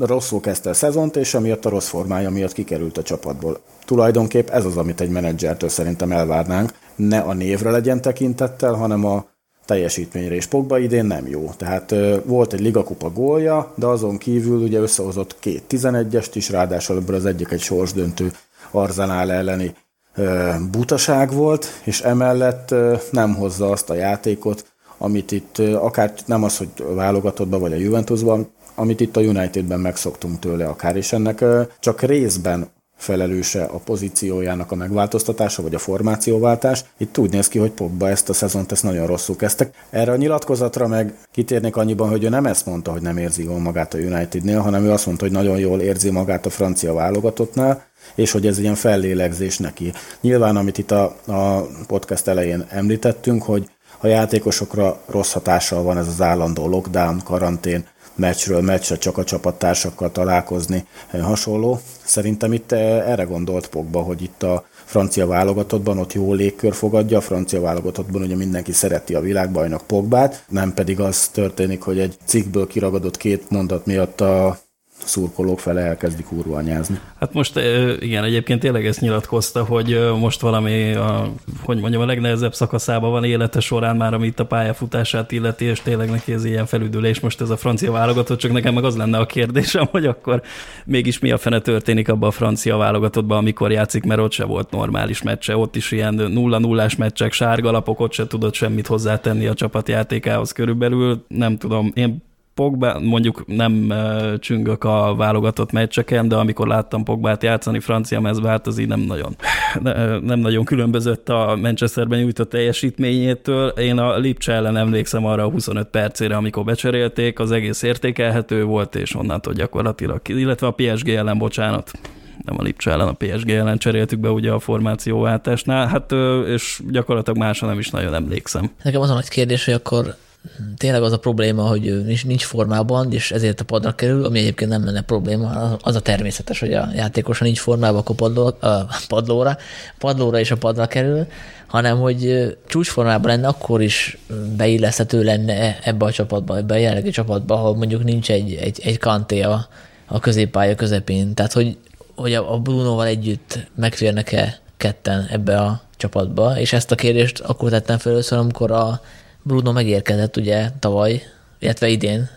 rosszul kezdte a szezont, és amiatt a rossz formája miatt kikerült a csapatból. Tulajdonképp ez az, amit egy menedzsertől szerintem elvárnánk. Ne a névre legyen tekintettel, hanem a teljesítményre, és Pogba idén nem jó. Tehát volt egy ligakupa gólja, de azon kívül ugye összehozott két 11-est is, ráadásul ebből az egyik egy sorsdöntő Arzenál elleni butaság volt, és emellett nem hozza azt a játékot, amit itt akár nem az, hogy válogatottban vagy a Juventusban, amit itt a Unitedben megszoktunk tőle akár, és ennek csak részben felelőse a pozíciójának a megváltoztatása, vagy a formációváltás. Itt úgy néz ki, hogy Pogba ezt a szezont ezt nagyon rosszul kezdtek. Erre a nyilatkozatra meg kitérnék annyiban, hogy ő nem ezt mondta, hogy nem érzi jól magát a Unitednél, hanem ő azt mondta, hogy nagyon jól érzi magát a francia válogatottnál, és hogy ez ilyen fellélegzés neki. Nyilván, amit itt a, a podcast elején említettünk, hogy a játékosokra rossz hatással van ez az állandó lockdown, karantén, meccsről meccsre csak a csapattársakkal találkozni, eh, hasonló. Szerintem itt eh, erre gondolt Pogba, hogy itt a francia válogatottban ott jó légkör fogadja, a francia válogatottban ugye mindenki szereti a világbajnok Pogbát, nem pedig az történik, hogy egy cikkből kiragadott két mondat miatt a szurkolók fele elkezdi kurva anyázni. Hát most igen, egyébként tényleg ezt nyilatkozta, hogy most valami, a, hogy mondjam, a legnehezebb szakaszában van élete során már, amit a pályafutását illeti, és tényleg neki ez ilyen felüdülés. Most ez a francia válogatott, csak nekem meg az lenne a kérdésem, hogy akkor mégis mi a fene történik abban a francia válogatottban, amikor játszik, mert ott se volt normális meccse, ott is ilyen nulla nullás meccsek, sárga lapok, ott se tudott semmit hozzátenni a csapatjátékához körülbelül. Nem tudom, én Pogba, mondjuk nem csüngök a válogatott meccseken, de amikor láttam Pogbát játszani francia mezbe, hát az így nem nagyon, nem nagyon különbözött a Manchesterben nyújtott teljesítményétől. Én a Lipcse ellen emlékszem arra a 25 percére, amikor becserélték, az egész értékelhető volt, és onnantól gyakorlatilag, illetve a PSG ellen, bocsánat, nem a Lipcse ellen, a PSG ellen cseréltük be ugye a formációváltásnál, hát és gyakorlatilag másra nem is nagyon emlékszem. Nekem az a nagy kérdés, hogy akkor tényleg az a probléma, hogy nincs, formában, és ezért a padra kerül, ami egyébként nem lenne probléma. Az a természetes, hogy a játékosa nincs formában, akkor padló, padlóra, padlóra és a padra kerül, hanem hogy csúcsformában lenne, akkor is beilleszthető lenne ebbe a csapatba, ebbe a jelenlegi csapatba, ahol mondjuk nincs egy, egy, egy kanté a, a középpálya közepén. Tehát, hogy, hogy a Brunoval együtt megférnek-e ketten ebbe a csapatba, és ezt a kérdést akkor tettem fel először, amikor a Bruno megérkezett ugye tavaly, illetve idén,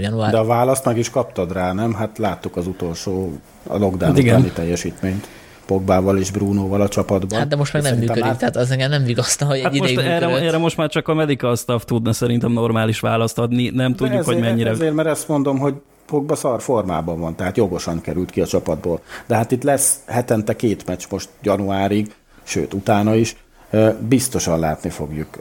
január. De a választ meg is kaptad rá, nem? Hát láttuk az utolsó, a lockdown hát utáni teljesítményt. Pogbával és Brunoval a csapatban. Hát de most meg nem működik, át... tehát az engem nem vigasztal, hogy hát egy most erre, erre, most már csak a medical staff tudna szerintem normális választ adni, nem de tudjuk, ezért, hogy mennyire... Ezért, mert ezt mondom, hogy Pogba szar formában van, tehát jogosan került ki a csapatból. De hát itt lesz hetente két meccs most januárig, sőt utána is, biztosan látni fogjuk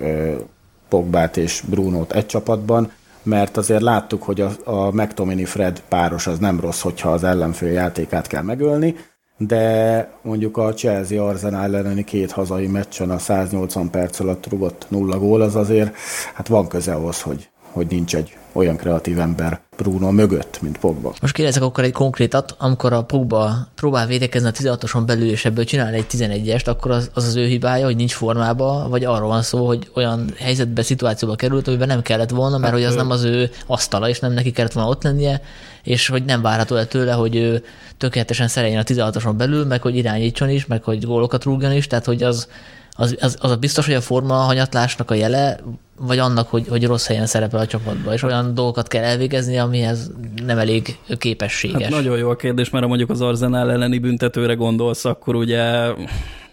Pogbát és Brunót egy csapatban, mert azért láttuk, hogy a, a McTominay Fred páros az nem rossz, hogyha az ellenfél játékát kell megölni, de mondjuk a Chelsea Arsenal elleni két hazai meccsen a 180 perc alatt rugott nulla gól, az azért hát van köze ahhoz, hogy, hogy nincs egy olyan kreatív ember Bruno mögött, mint Pogba. Most kérdezek akkor egy konkrétat, amikor a Pogba próbál védekezni a 16-oson belül, és ebből csinál egy 11-est, akkor az, az az ő hibája, hogy nincs formába, vagy arról van szó, hogy olyan helyzetbe, szituációba került, amiben nem kellett volna, mert hát, hogy az nem az ő asztala, és nem neki kellett volna ott lennie, és hogy nem várható el tőle, hogy ő tökéletesen szereljen a 16-oson belül, meg hogy irányítson is, meg hogy gólokat rúgjon is, tehát hogy az, az, az, az biztos, hogy a forma hanyatlásnak a jele, vagy annak, hogy, hogy rossz helyen szerepel a csapatban, és olyan dolgokat kell elvégezni, amihez nem elég képességes. Hát nagyon jó a kérdés, mert ha mondjuk az Arzenál elleni büntetőre gondolsz, akkor ugye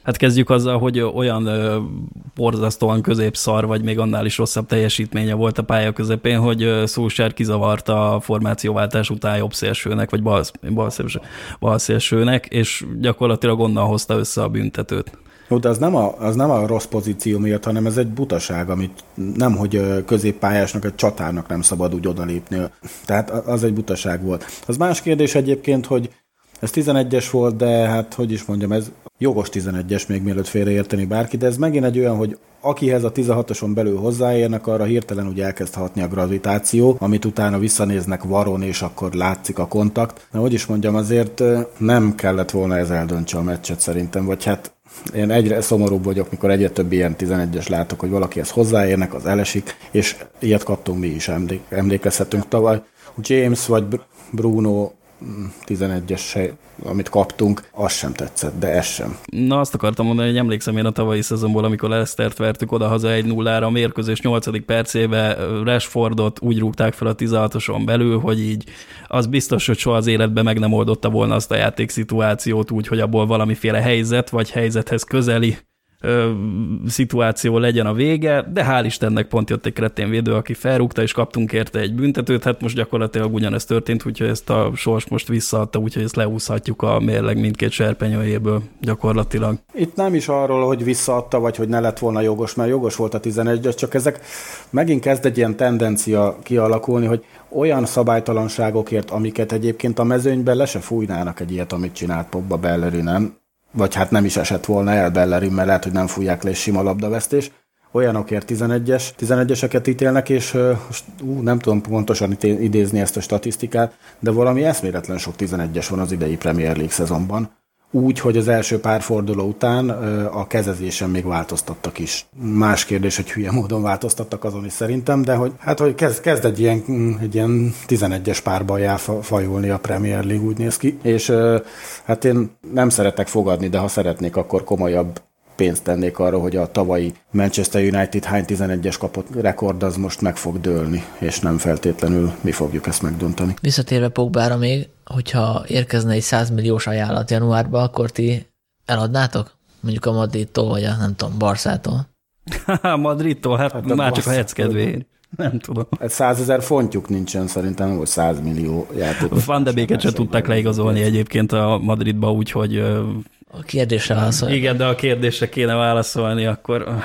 Hát kezdjük azzal, hogy olyan borzasztóan középszar, vagy még annál is rosszabb teljesítménye volt a pálya közepén, hogy Szulsár kizavarta a formációváltás után jobb szélsőnek, vagy bal, bal, szélső, bal szélsőnek, és gyakorlatilag onnan hozta össze a büntetőt. Jó, de az nem, a, az nem a rossz pozíció miatt, hanem ez egy butaság, amit nem, hogy középpályásnak, egy csatárnak nem szabad úgy odalépni. Tehát az egy butaság volt. Az más kérdés egyébként, hogy ez 11-es volt, de hát, hogy is mondjam, ez jogos 11-es még mielőtt félreérteni bárki, de ez megint egy olyan, hogy akihez a 16-oson belül hozzáérnek, arra hirtelen úgy elkezd hatni a gravitáció, amit utána visszanéznek varon, és akkor látszik a kontakt. Na, hogy is mondjam, azért nem kellett volna ez eldöntse a meccset szerintem, vagy hát én egyre szomorúbb vagyok, mikor egyre több ilyen 11-es látok, hogy valakihez hozzáérnek, az elesik, és ilyet kaptunk mi is, emlékezhetünk tavaly. James vagy Bruno 11-es, amit kaptunk, az sem tetszett, de ez sem. Na azt akartam mondani, hogy emlékszem én a tavalyi szezonból, amikor Lesztert vertük oda-haza egy nullára, a mérkőzés 8. percébe Rashfordot úgy rúgták fel a 16-oson belül, hogy így az biztos, hogy soha az életben meg nem oldotta volna azt a játékszituációt úgy, hogy abból valamiféle helyzet, vagy helyzethez közeli ö, szituáció legyen a vége, de hál' Istennek pont jött egy kretén aki felrúgta, és kaptunk érte egy büntetőt, hát most gyakorlatilag ugyanezt történt, úgyhogy ezt a sors most visszaadta, úgyhogy ezt leúszhatjuk a mérleg mindkét serpenyőjéből gyakorlatilag. Itt nem is arról, hogy visszaadta, vagy hogy ne lett volna jogos, mert jogos volt a 11 csak ezek megint kezd egy ilyen tendencia kialakulni, hogy olyan szabálytalanságokért, amiket egyébként a mezőnyben le se fújnának egy ilyet, amit csinált Pogba Bellery, nem? Vagy hát nem is esett volna el Bellerin, mert lehet, hogy nem fújják le, sima labdavesztés. Olyanokért 11-es, 11-eseket ítélnek, és ú, nem tudom pontosan idézni ezt a statisztikát, de valami eszméletlen sok 11-es van az idei Premier League szezonban úgy, hogy az első pár forduló után a kezezésen még változtattak is. Más kérdés, hogy hülye módon változtattak azon is szerintem, de hogy hát hogy kezd, kezd egy ilyen, egy ilyen 11-es párban fajulni a Premier League, úgy néz ki. És hát én nem szeretek fogadni, de ha szeretnék, akkor komolyabb pénzt tennék arra, hogy a tavalyi Manchester United hány 11-es kapott rekord az most meg fog dőlni, és nem feltétlenül mi fogjuk ezt megdönteni. Visszatérve Pogbára még, hogyha érkezne egy 100 milliós ajánlat januárba, akkor ti eladnátok? Mondjuk a Madridtól, vagy a nem tudom, Barszától? Madridtól, hát, hát már csak a kedvéért. Nem tudom. Hát 100 ezer fontjuk nincsen szerintem, vagy 100 millió játékos. Van de Béket se tudták leigazolni egyébként a Madridba, úgyhogy... A kérdésre válaszolni. Igen, de a kérdésre kéne válaszolni, akkor...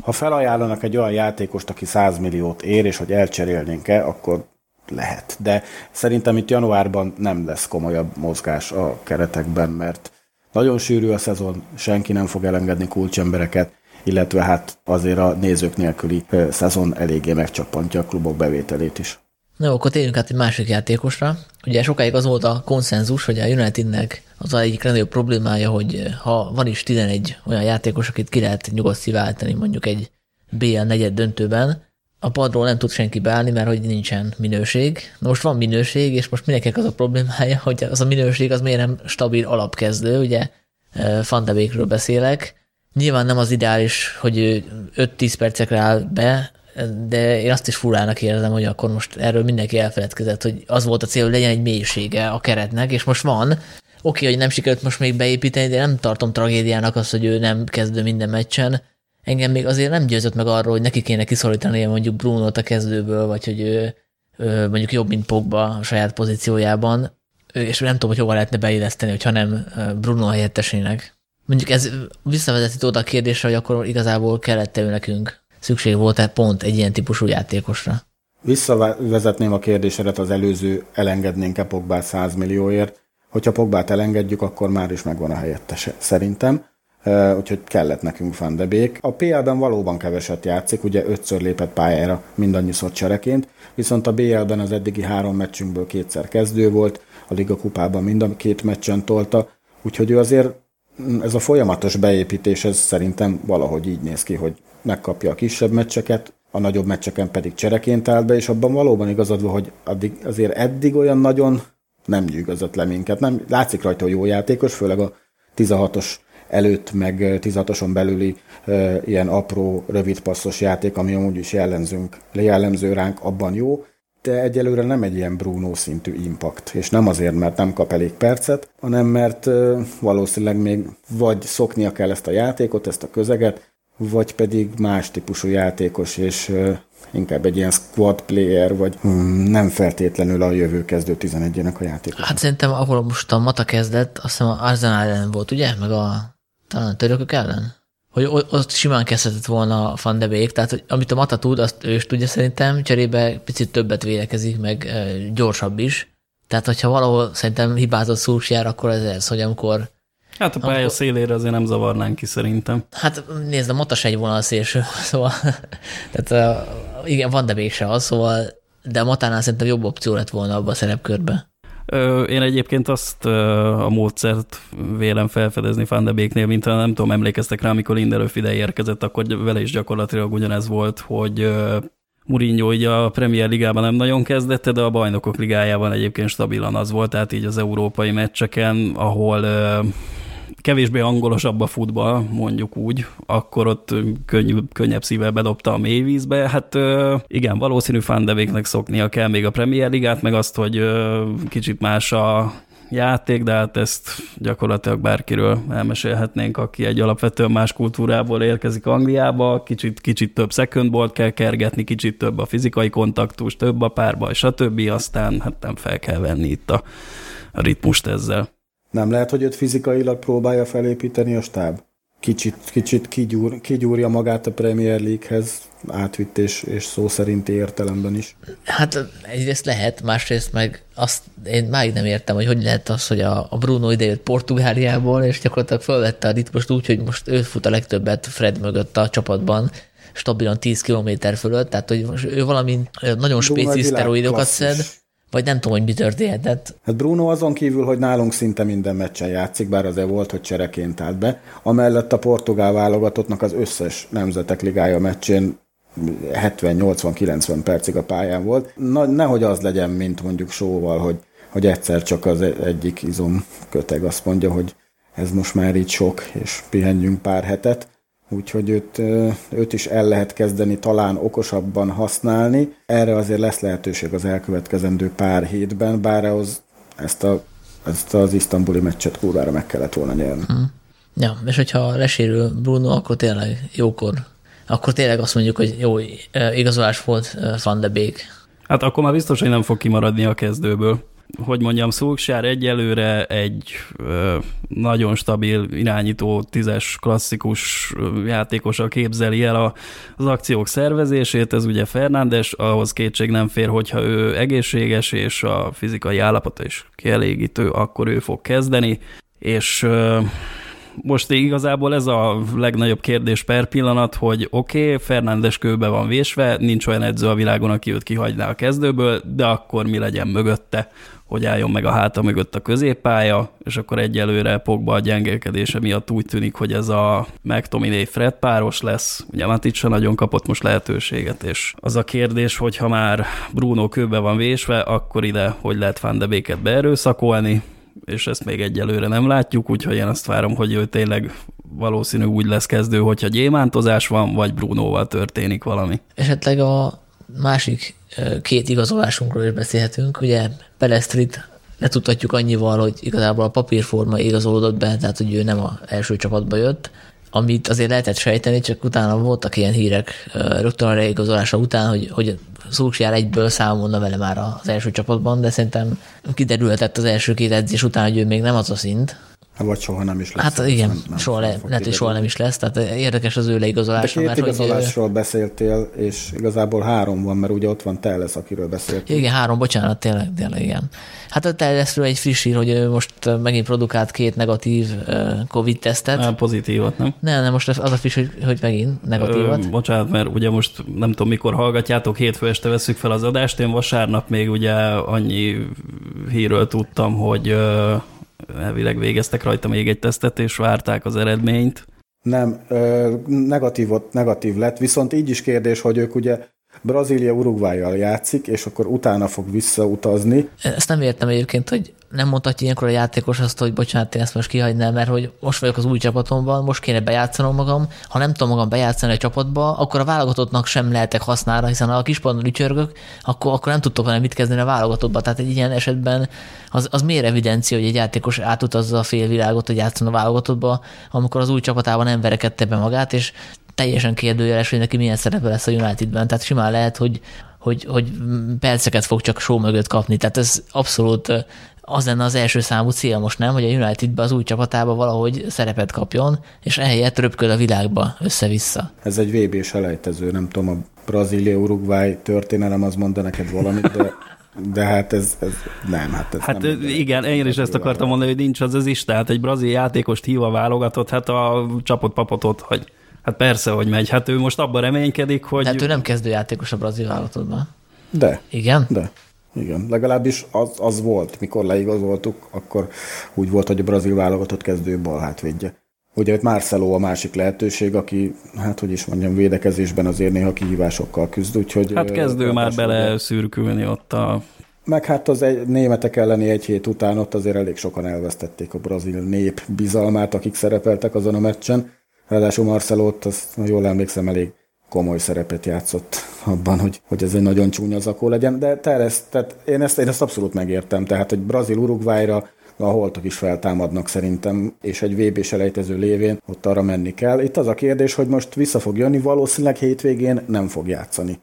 Ha felajánlanak egy olyan játékost, aki 100 milliót ér, és hogy elcserélnénk-e, akkor lehet. De szerintem itt januárban nem lesz komolyabb mozgás a keretekben, mert nagyon sűrű a szezon, senki nem fog elengedni kulcsembereket, illetve hát azért a nézők nélküli szezon eléggé megcsapantja a klubok bevételét is. Na, akkor térjünk át egy másik játékosra. Ugye sokáig az volt a konszenzus, hogy a Unitednek az a egyik legnagyobb problémája, hogy ha van is 11 olyan játékos, akit ki lehet nyugodt szíváltani mondjuk egy BL negyed döntőben, a padról nem tud senki beállni, mert hogy nincsen minőség. Na most van minőség, és most mindenkinek az a problémája, hogy az a minőség az miért nem stabil alapkezdő, ugye Fandevékről beszélek. Nyilván nem az ideális, hogy 5-10 percekre áll be, de én azt is furának érzem, hogy akkor most erről mindenki elfeledkezett, hogy az volt a cél, hogy legyen egy mélysége a keretnek, és most van, okay, hogy nem sikerült most még beépíteni, de nem tartom tragédiának azt, hogy ő nem kezdő minden meccsen. Engem még azért nem győzött meg arról, hogy neki kéne kiszorítani mondjuk Bruno-t a kezdőből, vagy hogy ő, ő mondjuk jobb, mint Pogba a saját pozíciójában, és nem tudom, hogy hova lehetne beilleszteni, hogyha nem Bruno helyettesének. Mondjuk ez visszavezeti oda a kérdésre, hogy akkor igazából kellett-e nekünk szükség volt-e pont egy ilyen típusú játékosra. Visszavezetném a kérdésedet az előző, elengednénk-e Pogbát 100 millióért. Hogyha Pogbát elengedjük, akkor már is megvan a helyettese, szerintem. Úgyhogy kellett nekünk Van. A PL-ben valóban keveset játszik, ugye ötször lépett pályára mindannyiszor csereként, viszont a BL-ben az eddigi három meccsünkből kétszer kezdő volt, a Liga kupában mind a két meccsen tolta, úgyhogy ő azért ez a folyamatos beépítés, ez szerintem valahogy így néz ki, hogy megkapja a kisebb meccseket, a nagyobb meccseken pedig csereként állt be, és abban valóban igazad van, hogy addig, azért eddig olyan nagyon nem nyűgözött le minket. Nem, látszik rajta, hogy jó játékos, főleg a 16-os előtt, meg 16-oson belüli e, ilyen apró, rövid passzos játék, ami amúgy is jellemzünk, jellemző ránk, abban jó, de egyelőre nem egy ilyen Bruno szintű impact, és nem azért, mert nem kap elég percet, hanem mert e, valószínűleg még vagy szoknia kell ezt a játékot, ezt a közeget, vagy pedig más típusú játékos, és inkább egy ilyen squad player, vagy hmm, nem feltétlenül a jövő kezdő 11-ének a játékos. Hát szerintem, ahol most a Mata kezdett, azt hiszem a Arsenal ellen volt, ugye? Meg a talán törökök ellen? Hogy ott simán kezdhetett volna a Van de Beek, tehát hogy amit a Mata tud, azt ő is tudja szerintem, cserébe picit többet védekezik, meg gyorsabb is. Tehát, hogyha valahol szerintem hibázott Szulsjár, akkor ez ez, hogy amikor Hát a pálya akkor... szélére azért nem zavarnánk ki szerintem. Hát nézd, a Matas egy vonal szélső, szóval tehát igen, van de mégse az, szóval de a Matánál szerintem jobb opció lett volna abban a szerepkörbe. Én egyébként azt a módszert vélem felfedezni Van de Beeknél, nem tudom, emlékeztek rá, amikor Lindelöf ide érkezett, akkor vele is gyakorlatilag ugyanez volt, hogy Mourinho ugye a Premier Ligában nem nagyon kezdette, de a Bajnokok Ligájában egyébként stabilan az volt, tehát így az európai meccseken, ahol kevésbé angolosabb a futball, mondjuk úgy, akkor ott könny, könnyebb szívvel bedobta a mélyvízbe. Hát igen, valószínű fándevéknek szoknia kell még a Premier Ligát, meg azt, hogy kicsit más a játék, de hát ezt gyakorlatilag bárkiről elmesélhetnénk, aki egy alapvetően más kultúrából érkezik Angliába, kicsit, kicsit több second kell kergetni, kicsit több a fizikai kontaktus, több a párba, stb. Aztán hát nem fel kell venni itt a ritmust ezzel. Nem lehet, hogy őt fizikailag próbálja felépíteni a stáb? Kicsit, kicsit kigyúr, kigyúrja magát a Premier League-hez, átvitt és, és szó szerinti értelemben is. Hát egyrészt lehet, másrészt meg azt én máig nem értem, hogy hogy lehet az, hogy a, a Bruno idejött Portugáliából, és gyakorlatilag felvette a ritmust úgy, hogy most ő fut a legtöbbet Fred mögött a csapatban, stabilan 10 km fölött, tehát hogy most ő valami nagyon spéci szteroidokat szed, vagy nem tudom, hogy mi történhetett. Hát Bruno azon kívül, hogy nálunk szinte minden meccsen játszik, bár azért volt, hogy csereként állt be. Amellett a portugál válogatottnak az összes nemzetek ligája meccsén 70-80-90 percig a pályán volt. Na, nehogy az legyen, mint mondjuk sóval, hogy, hogy egyszer csak az egyik izom köteg azt mondja, hogy ez most már így sok, és pihenjünk pár hetet úgyhogy őt, őt is el lehet kezdeni talán okosabban használni. Erre azért lesz lehetőség az elkövetkezendő pár hétben, bár ahhoz ezt, a, ezt az isztambuli meccset kurvára meg kellett volna nyerni. Hmm. Ja, és hogyha lesérül Bruno, akkor tényleg jókor, akkor tényleg azt mondjuk, hogy jó igazolás volt Van de Beek. Hát akkor már biztos, hogy nem fog kimaradni a kezdőből hogy mondjam, Szulksár egyelőre egy ö, nagyon stabil irányító, tízes klasszikus játékosa képzeli el a, az akciók szervezését, ez ugye Fernándes, ahhoz kétség nem fér, hogyha ő egészséges és a fizikai állapota is kielégítő, akkor ő fog kezdeni, és ö, most igazából ez a legnagyobb kérdés per pillanat, hogy oké, okay, Fernándes kőbe van vésve, nincs olyan edző a világon, aki őt kihagyná a kezdőből, de akkor mi legyen mögötte? Hogy álljon meg a háta mögött a középpálya, és akkor egyelőre Pogba a gyengélkedése miatt úgy tűnik, hogy ez a McTominay Fred páros lesz. Ugye Matic sem nagyon kapott most lehetőséget, és az a kérdés, hogy ha már Bruno kőbe van vésve, akkor ide hogy lehet Van de Beeket beerőszakolni, és ezt még egyelőre nem látjuk, úgyhogy én azt várom, hogy ő tényleg valószínű úgy lesz kezdő, hogyha gyémántozás van, vagy Brunoval történik valami. Esetleg a másik két igazolásunkról is beszélhetünk. Ugye Pelestrit letudhatjuk annyival, hogy igazából a papírforma igazolódott be, tehát hogy ő nem a első csapatba jött, amit azért lehetett sejteni, csak utána voltak ilyen hírek rögtön a reigazolása után, hogy, hogy Szulksjár egyből számolna vele már az első csapatban, de szerintem kiderülhetett az első két edzés után, hogy ő még nem az a szint, vagy soha nem is lesz. Hát igen, nem, nem soha le, lehet, hogy soha nem is lesz, tehát érdekes az ő leigazolása. De két mert, igazolásról hogy, beszéltél, és igazából három van, mert ugye ott van Telles, akiről beszéltél. Igen, három, bocsánat, tényleg, tényleg igen. Hát a Tellesről egy friss hír, hogy most megint produkált két negatív Covid-tesztet. Nem, pozitívat, nem? Nem, nem, most az a friss, hogy, hogy megint negatívat. Ö, bocsánat, mert ugye most nem tudom, mikor hallgatjátok, hétfő este veszük fel az adást, én vasárnap még ugye annyi hírről tudtam, hogy elvileg végeztek rajta még egy tesztet, és várták az eredményt. Nem, negatív, negatív lett, viszont így is kérdés, hogy ők ugye Brazília Uruguayjal játszik, és akkor utána fog visszautazni. Ezt nem értem egyébként, hogy nem mondhatja ilyenkor a játékos azt, hogy bocsánat, én ezt most kihagynám, mert hogy most vagyok az új csapatomban, most kéne bejátszanom magam, ha nem tudom magam bejátszani a csapatba, akkor a válogatottnak sem lehetek használni, hiszen ha a kispadon ücsörgök, akkor, akkor nem tudtok vele mit kezdeni a válogatottba. Tehát egy ilyen esetben az, az miért evidencia, hogy egy játékos átutazza a félvilágot, hogy játszon a válogatottba, amikor az új csapatában nem verekedte be magát, és teljesen kérdőjeles, hogy neki milyen szerepe lesz a Unitedben. Tehát simán lehet, hogy, hogy, hogy perceket fog csak show mögött kapni. Tehát ez abszolút az lenne az első számú cél most nem, hogy a Unitedbe az új csapatába valahogy szerepet kapjon, és ehelyett röpköd a világba össze-vissza. Ez egy vb selejtező, nem tudom, a Brazília-Uruguay történelem az mond neked valamit, de de hát ez, ez nem. Hát, ez hát nem igen, én is ezt akartam mondani, hogy nincs az az is, tehát egy brazil játékost hív a válogatott, hát a csapott papotot, hogy Hát persze, hogy megy. Hát ő most abban reménykedik, hogy... Hát ő nem kezdőjátékos a brazil válogatottban. De. Igen? De. Igen, legalábbis az, az volt, mikor leigazoltuk, akkor úgy volt, hogy a brazil válogatott kezdő bal hátvédje. Ugye itt Marcelo a másik lehetőség, aki, hát hogy is mondjam, védekezésben azért néha kihívásokkal küzd, úgyhogy... Hát kezdő már bele szürkülni ott a... Meg hát az egy, németek elleni egy hét után ott azért elég sokan elvesztették a brazil nép bizalmát, akik szerepeltek azon a meccsen. Ráadásul Marcelót, azt jól emlékszem, elég komoly szerepet játszott abban, hogy, hogy ez egy nagyon csúnya zakó legyen, de te ezt, tehát én, ezt, én ezt abszolút megértem, tehát hogy Brazil Uruguayra a holtok is feltámadnak szerintem, és egy VB selejtező lévén ott arra menni kell. Itt az a kérdés, hogy most vissza fog jönni, valószínűleg hétvégén nem fog játszani.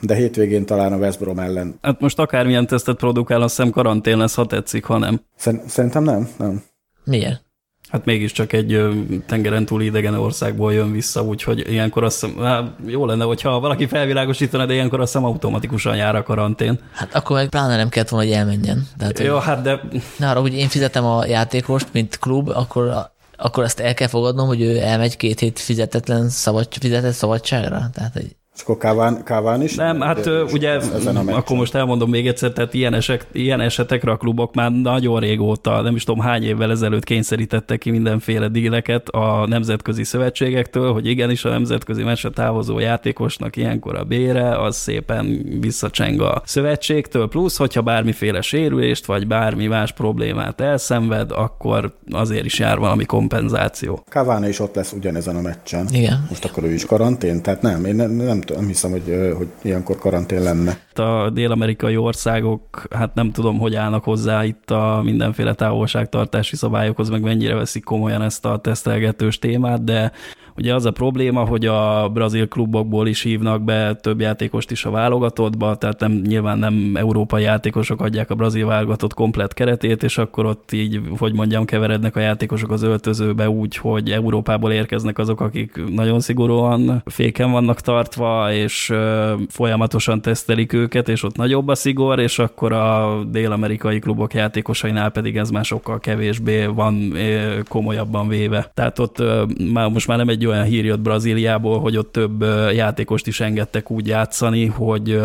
De hétvégén talán a West Brom ellen. Hát most akármilyen tesztet produkál, azt hiszem karantén lesz, ha tetszik, ha nem. Szerintem nem, nem. Miért? Hát mégiscsak egy tengeren túl idegen országból jön vissza, úgyhogy ilyenkor azt hiszem, hát jó lenne, hogyha valaki felvilágosítana, de ilyenkor azt hiszem automatikusan jár a karantén. Hát akkor meg pláne nem kellett volna, hogy elmenjen. Tehát, jó, hogy, hát de... Na, arra, hogy én fizetem a játékost, mint klub, akkor akkor azt el kell fogadnom, hogy ő elmegy két hét fizetetlen szabad, fizetett szabadságra? Tehát, hogy és akkor Káván, Káván is? Nem, hát de, ugye, ezen a akkor most elmondom még egyszer, tehát ilyen, eset, ilyen esetekre a klubok már nagyon régóta, nem is tudom hány évvel ezelőtt kényszerítettek ki mindenféle díleket a nemzetközi szövetségektől, hogy igenis a nemzetközi meccsre távozó játékosnak ilyenkor a bére, az szépen visszacseng a szövetségtől, plusz, hogyha bármiféle sérülést, vagy bármi más problémát elszenved, akkor azért is jár valami kompenzáció. Káván is ott lesz ugyanezen a meccsen. Igen. Most akkor ő is karantén, tehát nem, én nem, nem nem hiszem, hogy, hogy ilyenkor karantén lenne. A dél-amerikai országok, hát nem tudom, hogy állnak hozzá itt a mindenféle távolságtartási szabályokhoz, meg mennyire veszik komolyan ezt a tesztelgetős témát, de Ugye az a probléma, hogy a brazil klubokból is hívnak be több játékost is a válogatottba, tehát nem, nyilván nem európai játékosok adják a brazil válogatott komplet keretét, és akkor ott így, hogy mondjam, keverednek a játékosok az öltözőbe úgy, hogy Európából érkeznek azok, akik nagyon szigorúan féken vannak tartva, és folyamatosan tesztelik őket, és ott nagyobb a szigor, és akkor a dél-amerikai klubok játékosainál pedig ez már sokkal kevésbé van komolyabban véve. Tehát ott már most már nem egy olyan hír jött Brazíliából, hogy ott több játékost is engedtek úgy játszani, hogy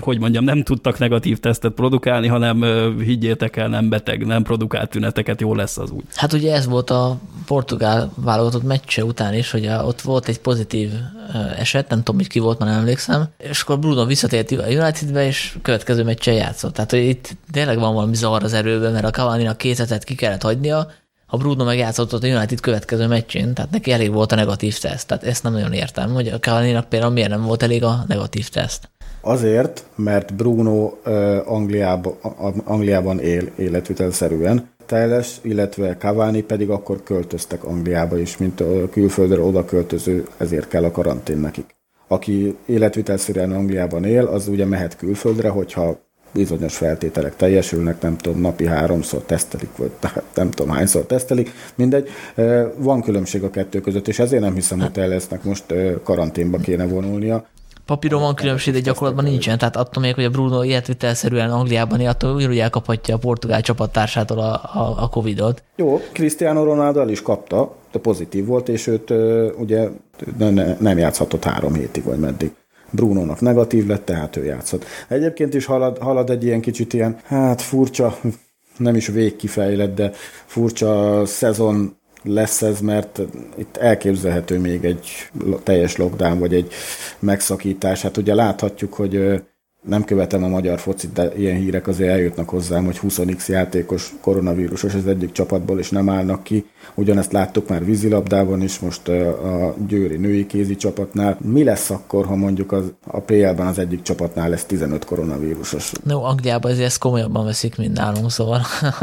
hogy mondjam, nem tudtak negatív tesztet produkálni, hanem higgyétek el, nem beteg, nem produkált tüneteket, jó lesz az úgy. Hát ugye ez volt a portugál válogatott meccse után is, hogy ott volt egy pozitív eset, nem tudom, hogy ki volt, már nem emlékszem, és akkor Bruno visszatért a Unitedbe, és következő meccsen játszott. Tehát, hogy itt tényleg van valami zavar az erőben, mert a Cavani-nak két ki kellett hagynia, a Bruno megjátszott a United következő meccsén, tehát neki elég volt a negatív teszt. Tehát ezt nem nagyon értem, hogy a cavani például miért nem volt elég a negatív teszt. Azért, mert Bruno Angliában, Angliában él életvitelszerűen, Teles, illetve Cavani pedig akkor költöztek Angliába is, mint a külföldre oda költöző, ezért kell a karantén nekik. Aki életvitelszerűen Angliában él, az ugye mehet külföldre, hogyha bizonyos feltételek teljesülnek, nem tudom, napi háromszor tesztelik, vagy nem tudom hányszor tesztelik, mindegy. Van különbség a kettő között, és ezért nem hiszem, hogy Telesznek most karanténba kéne vonulnia. Papíron van különbség, de gyakorlatban nincsen. Tehát attól még, hogy a Bruno életvitelszerűen Angliában él, attól úgy elkaphatja a portugál csapattársától a, a, a Covid-ot. Jó, Cristiano Ronaldo el is kapta, de pozitív volt, és őt ugye nem játszhatott három hétig, vagy meddig. Brunónak negatív lett, tehát ő játszott. Egyébként is halad, halad egy ilyen kicsit ilyen, hát furcsa, nem is végkifejlett, de furcsa szezon lesz ez, mert itt elképzelhető még egy teljes lockdown, vagy egy megszakítás. Hát ugye láthatjuk, hogy nem követem a magyar focit, de ilyen hírek azért eljutnak hozzám, hogy 20x játékos koronavírusos az egyik csapatból, és nem állnak ki. Ugyanezt láttuk már vízilabdában is, most a győri női kézi csapatnál. Mi lesz akkor, ha mondjuk az, a PL-ben az egyik csapatnál lesz 15 koronavírusos? No, Angliában azért ezt komolyabban veszik, mint nálunk, szóval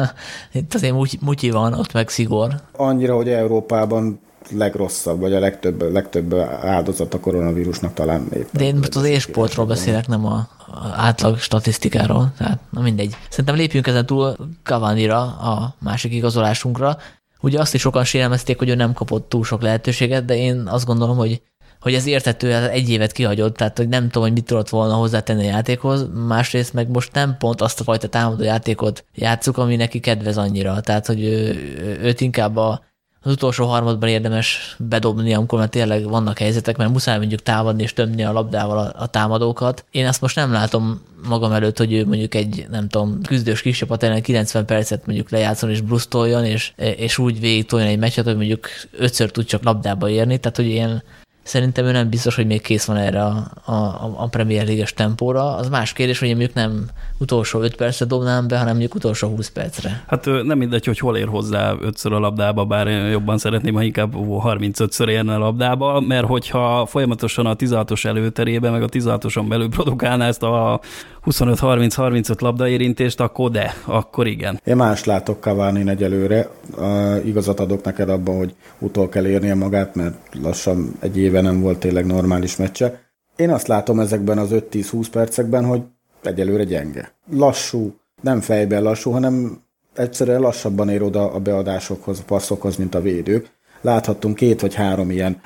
itt azért mutyi, mutyi van, ott meg szigor. Annyira, hogy Európában legrosszabb, vagy a legtöbb, legtöbb áldozat a koronavírusnak talán éppen. De én most az ésportról beszélek, nem a átlag statisztikáról, tehát na mindegy. Szerintem lépjünk ezen túl Cavani-ra, a másik igazolásunkra. Ugye azt is sokan sérelmezték, hogy ő nem kapott túl sok lehetőséget, de én azt gondolom, hogy hogy ez értető, egy évet kihagyott, tehát hogy nem tudom, hogy mit tudott volna hozzátenni a játékhoz, másrészt meg most nem pont azt a fajta támadó játékot játszuk, ami neki kedvez annyira, tehát hogy ő, őt inkább a az utolsó harmadban érdemes bedobni, amikor már tényleg vannak helyzetek, mert muszáj mondjuk támadni és tömni a labdával a, a támadókat. Én azt most nem látom magam előtt, hogy ő mondjuk egy, nem tudom, küzdős kis csapat ellen 90 percet mondjuk lejátszon és brusztoljon, és, és úgy végig toljon egy meccset, hogy mondjuk ötször tud csak labdába érni, tehát hogy ilyen Szerintem ő nem biztos, hogy még kész van erre a, a, a Premier League-es tempóra. Az más kérdés, hogy mondjuk nem utolsó 5 percre dobnám be, hanem mondjuk utolsó 20 percre. Hát nem mindegy, hogy hol ér hozzá ötször a labdába, bár én jobban szeretném, ha inkább 35-ször érne a labdába, mert hogyha folyamatosan a 16-os előterébe, meg a 16-oson belül produkálná ezt a 25-30-35 labdaérintést, akkor de, akkor igen. Én más látok Cavani egyelőre. Uh, igazat adok neked abban, hogy utol kell érnie magát, mert lassan egy éve nem volt tényleg normális meccse. Én azt látom ezekben az 5-10-20 percekben, hogy egyelőre gyenge. Lassú, nem fejben lassú, hanem egyszerűen lassabban ér oda a beadásokhoz, a passzokhoz, mint a védők. Láthattunk két vagy három ilyen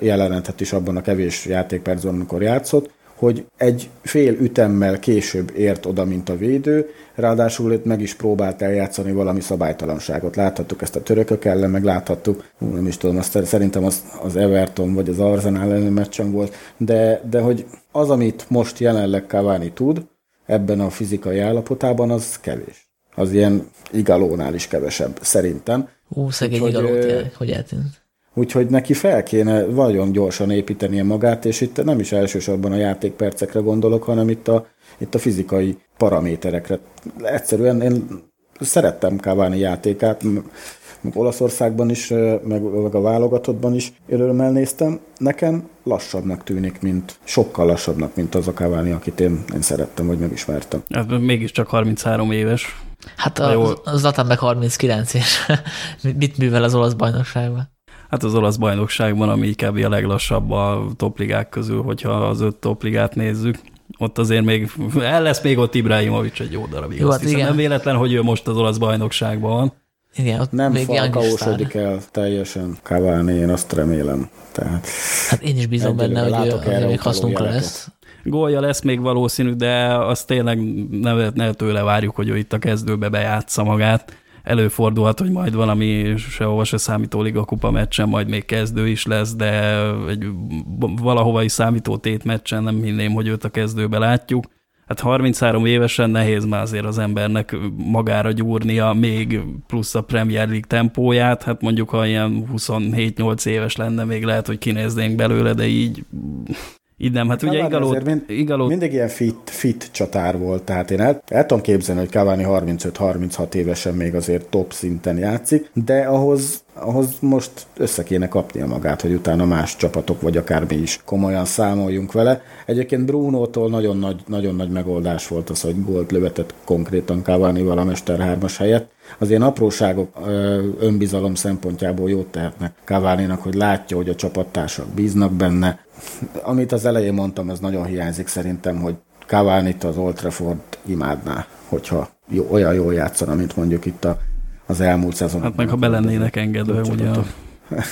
jelenetet is abban a kevés játékpercben, amikor játszott, hogy egy fél ütemmel később ért oda, mint a védő, ráadásul itt meg is próbált eljátszani valami szabálytalanságot. Láthattuk ezt a törökök ellen, meg láthattuk, nem is tudom, azt, szerintem az, az Everton vagy az Arsenal ellen meccsen volt, de, de hogy az, amit most jelenleg Cavani tud, ebben a fizikai állapotában, az kevés. Az ilyen igalónál is kevesebb, szerintem. Ú, szegény igalót, hogy eltűnt. Úgyhogy neki fel kéne nagyon gyorsan építenie magát, és itt nem is elsősorban a játékpercekre gondolok, hanem itt a, itt a fizikai paraméterekre. Egyszerűen én szerettem Cavani játékát, meg Olaszországban is, meg, meg a válogatottban is örömmel néztem. Nekem lassabbnak tűnik, mint sokkal lassabbnak, mint az a Cavani, akit én, én szerettem, vagy megismertem. Hát mégiscsak 33 éves. Hát a, a Zlatan meg 39 és mit művel az olasz bajnokságban? Hát az olasz bajnokságban, ami inkább a leglassabb a topligák közül, hogyha az öt topligát nézzük. Ott azért még, el lesz még ott Ibrahimovic egy jó darabig. Jó, hát igen. Nem véletlen, hogy ő most az olasz bajnokságban van. Igen, ott nem falkaósodik el teljesen Cavani, én azt remélem. Tehát hát én is bízom benne, hogy ő még hasznunkra lesz. Gólja lesz még valószínű, de azt tényleg ne, ne tőle várjuk, hogy ő itt a kezdőbe bejátsza magát előfordulhat, hogy majd valami sehova se számító Liga Kupa meccsen majd még kezdő is lesz, de egy valahova is számító tét meccsen nem hinném, hogy őt a kezdőbe látjuk. Hát 33 évesen nehéz már azért az embernek magára gyúrnia még plusz a Premier League tempóját, hát mondjuk ha ilyen 27-8 éves lenne, még lehet, hogy kinéznénk belőle, de így Így nem, hát ugye Igaló, mind, Igaló... Mindig ilyen fit, fit csatár volt, tehát én el, el tudom képzelni, hogy Cavani 35-36 évesen még azért top szinten játszik, de ahhoz, ahhoz most össze kéne kapnia magát, hogy utána más csapatok, vagy akár mi is komolyan számoljunk vele. Egyébként Bruno-tól nagyon nagy, nagyon nagy megoldás volt az, hogy gólt lövetett konkrétan Cavani-val a Mester 3 helyett. Az ilyen apróságok önbizalom szempontjából jót tehetnek cavani hogy látja, hogy a csapattársak bíznak benne, amit az elején mondtam, ez nagyon hiányzik szerintem, hogy cavani az Old Trafford imádná, hogyha jó, olyan jól játszana, mint mondjuk itt a, az elmúlt szezon. Hát meg ha belennének engedve, ugye a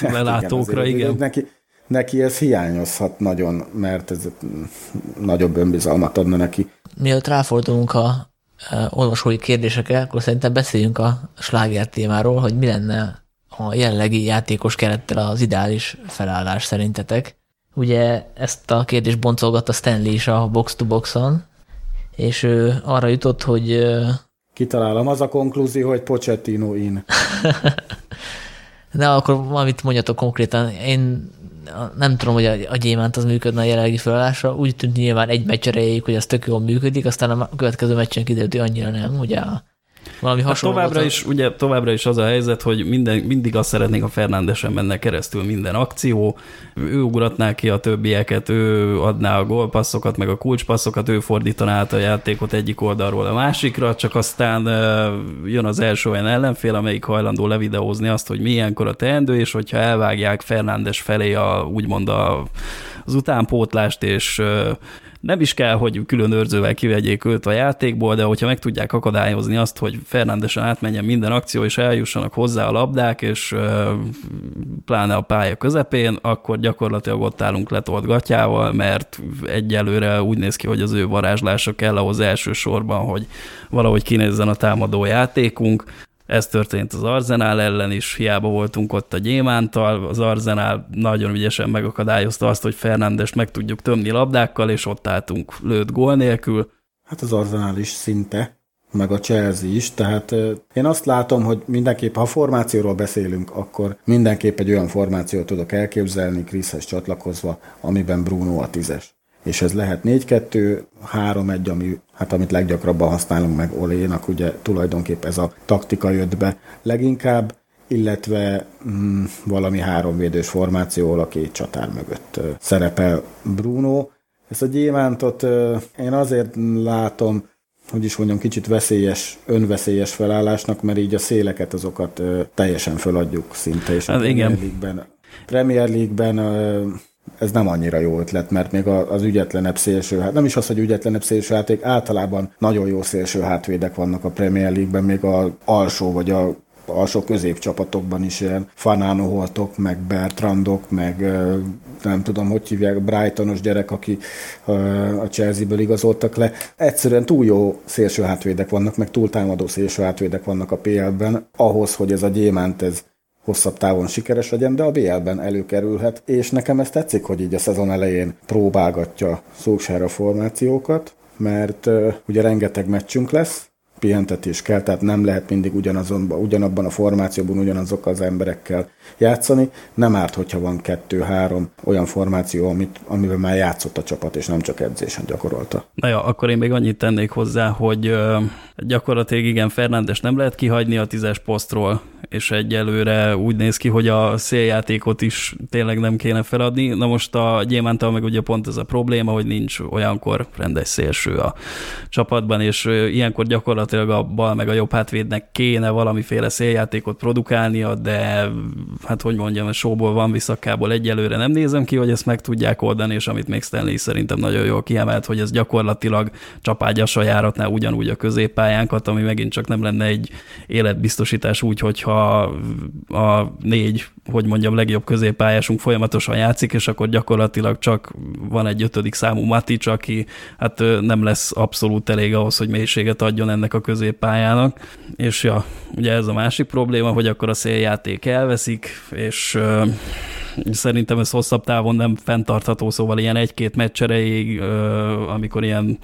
lelátókra, igen. igen. Neki, neki ez hiányozhat nagyon, mert ez nagyobb önbizalmat adna neki. Mielőtt ráfordulunk a olvasói kérdésekre, akkor szerintem beszéljünk a sláger témáról, hogy mi lenne a jelenlegi játékos kerettel az ideális felállás szerintetek. Ugye ezt a kérdést boncolgatta Stanley is a box-to-boxon, és ő arra jutott, hogy... Kitalálom, az a konklúzió, hogy Pochettino in. De akkor valamit mondjatok konkrétan. Én nem tudom, hogy a, a gyémánt az működne a jelenlegi felállásra. Úgy tűnt nyilván egy meccs erejéig, hogy az tök jól működik, aztán a következő meccsen kiderült, hogy annyira nem. Ugye a valami hát hasonló. továbbra, is, ugye, továbbra is az a helyzet, hogy minden, mindig azt szeretnénk, a Fernándesen menne keresztül minden akció, ő ugratná ki a többieket, ő adná a gólpasszokat, meg a kulcspasszokat, ő fordítaná át a játékot egyik oldalról a másikra, csak aztán jön az első olyan ellenfél, amelyik hajlandó levideózni azt, hogy milyenkor a teendő, és hogyha elvágják Fernándes felé a, úgymond a, az utánpótlást, és nem is kell, hogy külön őrzővel kivegyék őt a játékból, de hogyha meg tudják akadályozni azt, hogy Fernándesen átmenjen minden akció, és eljussanak hozzá a labdák, és pláne a pálya közepén, akkor gyakorlatilag ott állunk letolt gatyával, mert egyelőre úgy néz ki, hogy az ő varázslása kell ahhoz elsősorban, hogy valahogy kinézzen a támadó játékunk, ez történt az Arzenál ellen is, hiába voltunk ott a Gyémántal, az Arzenál nagyon ügyesen megakadályozta azt, hogy Fernandest meg tudjuk tömni labdákkal, és ott álltunk lőtt gól nélkül. Hát az Arzenál is szinte, meg a Chelsea is, tehát én azt látom, hogy mindenképp, ha formációról beszélünk, akkor mindenképp egy olyan formációt tudok elképzelni Kriszhez csatlakozva, amiben Bruno a tízes és ez lehet 4-2, 3-1, ami, hát amit leggyakrabban használunk meg Olénak, ugye tulajdonképp ez a taktika jött be leginkább, illetve mm, valami háromvédős formáció, a két csatár mögött szerepel Bruno. Ezt a gyémántot én azért látom, hogy is mondjam, kicsit veszélyes, önveszélyes felállásnak, mert így a széleket azokat teljesen föladjuk szinte, és hát a Premier League-ben, Premier League-ben ez nem annyira jó ötlet, mert még az ügyetlenebb szélső, hát nem is az, hogy ügyetlenebb szélső játék, általában nagyon jó szélső hátvédek vannak a Premier League-ben, még a alsó vagy a alsó középcsapatokban is ilyen Fanano Holtok, meg Bertrandok, meg nem tudom, hogy hívják, Brightonos gyerek, aki a Chelsea-ből igazoltak le. Egyszerűen túl jó szélső hátvédek vannak, meg túl támadó szélső hátvédek vannak a PL-ben, ahhoz, hogy ez a gyémánt ez hosszabb távon sikeres legyen, de a BL-ben előkerülhet, és nekem ez tetszik, hogy így a szezon elején próbálgatja Solskjaer formációkat, mert uh, ugye rengeteg meccsünk lesz, pihentetés kell, tehát nem lehet mindig ugyanazon, ugyanabban a formációban ugyanazokkal az emberekkel játszani. Nem árt, hogyha van kettő-három olyan formáció, amit, amiben már játszott a csapat, és nem csak edzésen gyakorolta. Na ja, akkor én még annyit tennék hozzá, hogy gyakorlatilag igen, Fernándes nem lehet kihagyni a tízes posztról, és egyelőre úgy néz ki, hogy a széljátékot is tényleg nem kéne feladni. Na most a Gyémántal meg ugye pont ez a probléma, hogy nincs olyankor rendes szélső a csapatban, és ilyenkor gyakorlatilag a bal meg a jobb hátvédnek kéne valamiféle széljátékot produkálnia, de hát hogy mondjam, a showból van visszakából egyelőre nem nézem ki, hogy ezt meg tudják oldani, és amit még Stanley szerintem nagyon jól kiemelt, hogy ez gyakorlatilag csapágyas a járatnál ugyanúgy a középpályánkat, ami megint csak nem lenne egy életbiztosítás úgy, hogyha a négy, hogy mondjam, legjobb középpályásunk folyamatosan játszik, és akkor gyakorlatilag csak van egy ötödik számú Matic, aki hát nem lesz abszolút elég ahhoz, hogy mélységet adjon ennek a középpályának. És ja, ugye ez a másik probléma, hogy akkor a széljáték elveszik, és szerintem ez hosszabb távon nem fenntartható, szóval ilyen egy-két meccs erejéig, amikor ilyen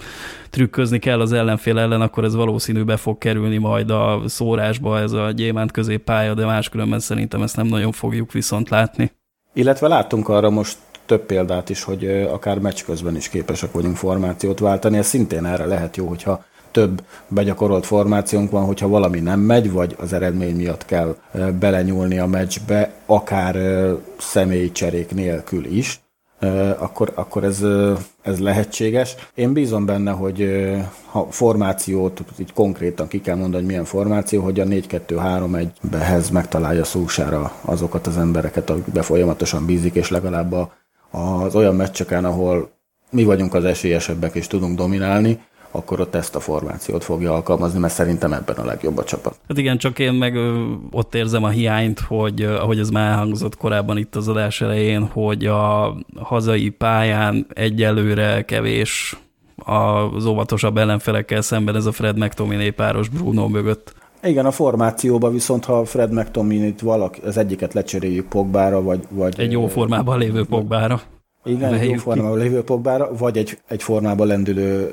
trükközni kell az ellenfél ellen, akkor ez valószínű be fog kerülni majd a szórásba ez a gyémánt középpálya, de máskülönben szerintem ezt nem nagyon fogjuk viszont látni. Illetve láttunk arra most több példát is, hogy akár meccs közben is képesek vagyunk formációt váltani. Ez szintén erre lehet jó, hogyha több begyakorolt formációnk van, hogyha valami nem megy, vagy az eredmény miatt kell belenyúlni a meccsbe, akár személyi cserék nélkül is, akkor, akkor ez, ez lehetséges. Én bízom benne, hogy ha formációt így konkrétan ki kell mondani, hogy milyen formáció, hogy a 4-2-3-1-behez megtalálja szósára azokat az embereket, akikbe folyamatosan bízik, és legalább az olyan meccseken, ahol mi vagyunk az esélyesebbek és tudunk dominálni, akkor ott ezt a formációt fogja alkalmazni, mert szerintem ebben a legjobb a csapat. Hát igen, csak én meg ott érzem a hiányt, hogy ahogy ez már elhangzott korábban itt az adás elején, hogy a hazai pályán egyelőre kevés az óvatosabb ellenfelekkel szemben ez a Fred McTominay páros Bruno mögött. Igen, a formációba viszont, ha Fred McTominay-t valaki, az egyiket lecseréljük Pogbára, vagy... vagy Egy jó formában lévő Pogbára. Igen, egy jó formában lévő Pogbára, vagy egy, egy formában lendülő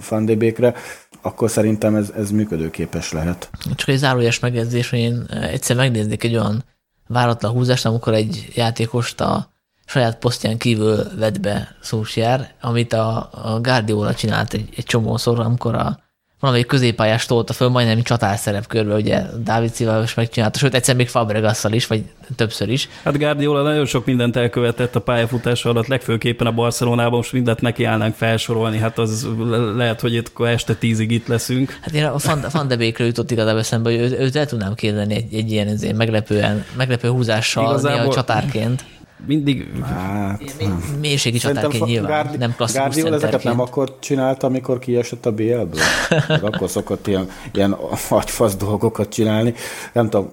Fandébékre, akkor szerintem ez, ez működőképes lehet. Csak egy zárójas megjegyzés, hogy én egyszer megnéznék egy olyan váratlan húzást, amikor egy játékost a saját posztján kívül vett be Szósjár, amit a, a Guardiola csinált egy, egy csomószor, amikor a valamelyik középpályás tolta föl, majdnem csatár szerepkörbe, ugye Dávid Szilva is megcsinálta, sőt egyszer még Fabregasszal is, vagy többször is. Hát Guardiola nagyon sok mindent elkövetett a pályafutása alatt, legfőképpen a Barcelonában, most mindent neki állnánk felsorolni, hát az lehet, hogy itt este tízig itt leszünk. Hát én a Van, Van de Beekről jutott igazából eszembe, hogy őt, el tudnám kérdeni egy, egy ilyen meglepően, meglepő húzással, Igazából... csatárként mindig... Hát, Mélységi csatárként nyilván, Gárdi, nem klasszikus Gárdiol ezeket nem akkor csinálta, amikor kiesett a BL-ből? akkor szokott ilyen, ilyen agyfasz dolgokat csinálni. Nem tudom,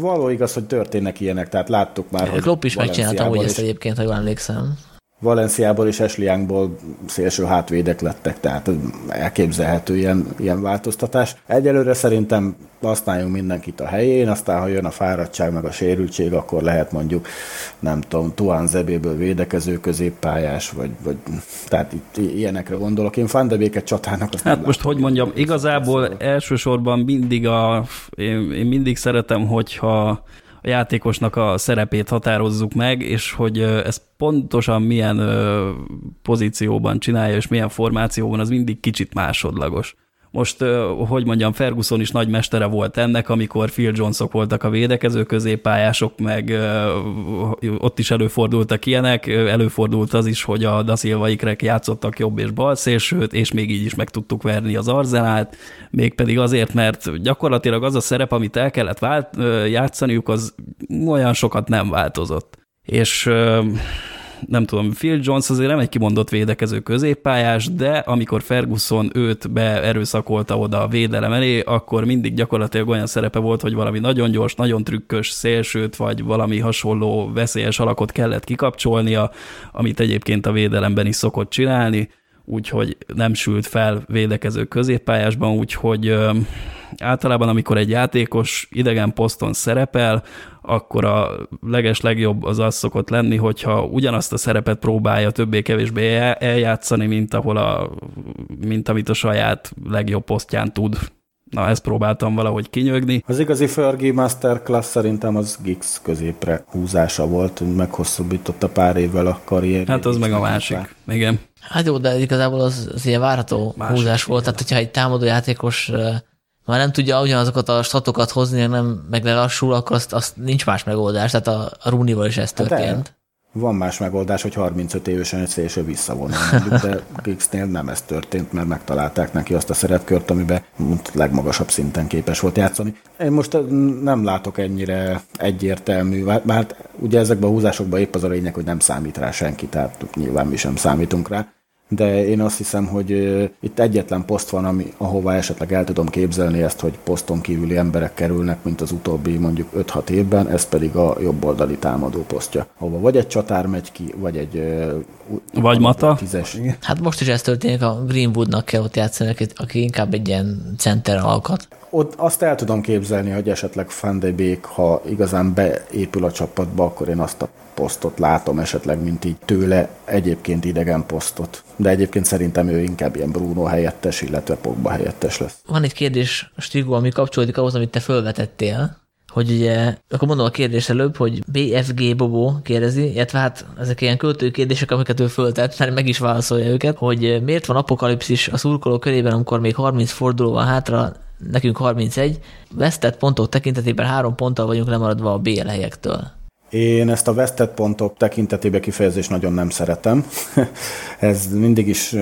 való igaz, hogy történnek ilyenek, tehát láttuk már, hogy Klopp is megcsinálta hogy ezt egyébként, ha jól emlékszem. Valenciából és Youngból szélső hátvédek lettek, tehát elképzelhető ilyen, ilyen változtatás. Egyelőre szerintem használjunk mindenkit a helyén, aztán ha jön a fáradtság meg a sérültség, akkor lehet mondjuk, nem tudom, Tuán Zebéből védekező középpályás, vagy, vagy tehát itt ilyenekre gondolok. Én Fandebéket csatának azt Hát most, hogy mondjam, igazából elsősorban mindig a, én, én mindig szeretem, hogyha a játékosnak a szerepét határozzuk meg, és hogy ez pontosan milyen pozícióban csinálja, és milyen formációban, az mindig kicsit másodlagos. Most, hogy mondjam, Ferguson is nagy mestere volt ennek, amikor Phil Jonesok voltak a védekező középpályások, meg ott is előfordultak ilyenek, előfordult az is, hogy a Da Silva ikrek játszottak jobb és bal szélsőt, és még így is meg tudtuk verni az arzenát, mégpedig azért, mert gyakorlatilag az a szerep, amit el kellett vált, játszaniuk, az olyan sokat nem változott. És nem tudom, Phil Jones azért nem egy kimondott védekező középpályás, de amikor Ferguson őt beerőszakolta oda a védelem elé, akkor mindig gyakorlatilag olyan szerepe volt, hogy valami nagyon gyors, nagyon trükkös szélsőt, vagy valami hasonló veszélyes alakot kellett kikapcsolnia, amit egyébként a védelemben is szokott csinálni, úgyhogy nem sült fel védekező középpályásban, úgyhogy általában amikor egy játékos idegen poszton szerepel, akkor a leges legjobb az az szokott lenni, hogyha ugyanazt a szerepet próbálja többé-kevésbé eljátszani, mint, ahol a, mint amit a saját legjobb posztján tud. Na, ezt próbáltam valahogy kinyögni. Az igazi Fergie Masterclass szerintem az Gix középre húzása volt, meghosszabbította pár évvel a karrierjét. Hát az meg a másik, igen. Hát jó, de igazából az, az ilyen várható másik húzás volt, tehát hogyha egy támadó játékos már nem tudja ugyanazokat a statokat hozni, nem meg lelassul, akkor azt, azt nincs más megoldás. Tehát a, a Runival is ez hát történt. De van más megoldás, hogy 35 évesen egy szélső visszavonul, de Giggsnél nem ez történt, mert megtalálták neki azt a szerepkört, amiben legmagasabb szinten képes volt játszani. Én most nem látok ennyire egyértelmű, mert ugye ezekben a húzásokban épp az a lényeg, hogy nem számít rá senki, tehát nyilván mi sem számítunk rá de én azt hiszem, hogy itt egyetlen poszt van, ami, ahova esetleg el tudom képzelni ezt, hogy poszton kívüli emberek kerülnek, mint az utóbbi mondjuk 5-6 évben, ez pedig a jobboldali támadó posztja, ahova vagy egy csatár megy ki, vagy egy vagy Mata. Tízes. Hát most is ez történik, a Greenwoodnak kell ott játszani, aki inkább egy ilyen center alkat. Ott azt el tudom képzelni, hogy esetleg Van de Beek, ha igazán beépül a csapatba, akkor én azt a posztot látom esetleg, mint így tőle egyébként idegen posztot. De egyébként szerintem ő inkább ilyen Bruno helyettes, illetve Pogba helyettes lesz. Van egy kérdés, Stigó, ami kapcsolódik ahhoz, amit te felvetettél, hogy ugye, akkor mondom a kérdés előbb, hogy BFG Bobo kérdezi, illetve hát ezek ilyen költő kérdések, amiket ő föltett, mert meg is válaszolja őket, hogy miért van apokalipszis a szurkoló körében, amikor még 30 forduló van hátra, nekünk 31, vesztett pontok tekintetében három ponttal vagyunk lemaradva a BL helyektől. Én ezt a vesztett pontok tekintetében kifejezést nagyon nem szeretem. Ez mindig is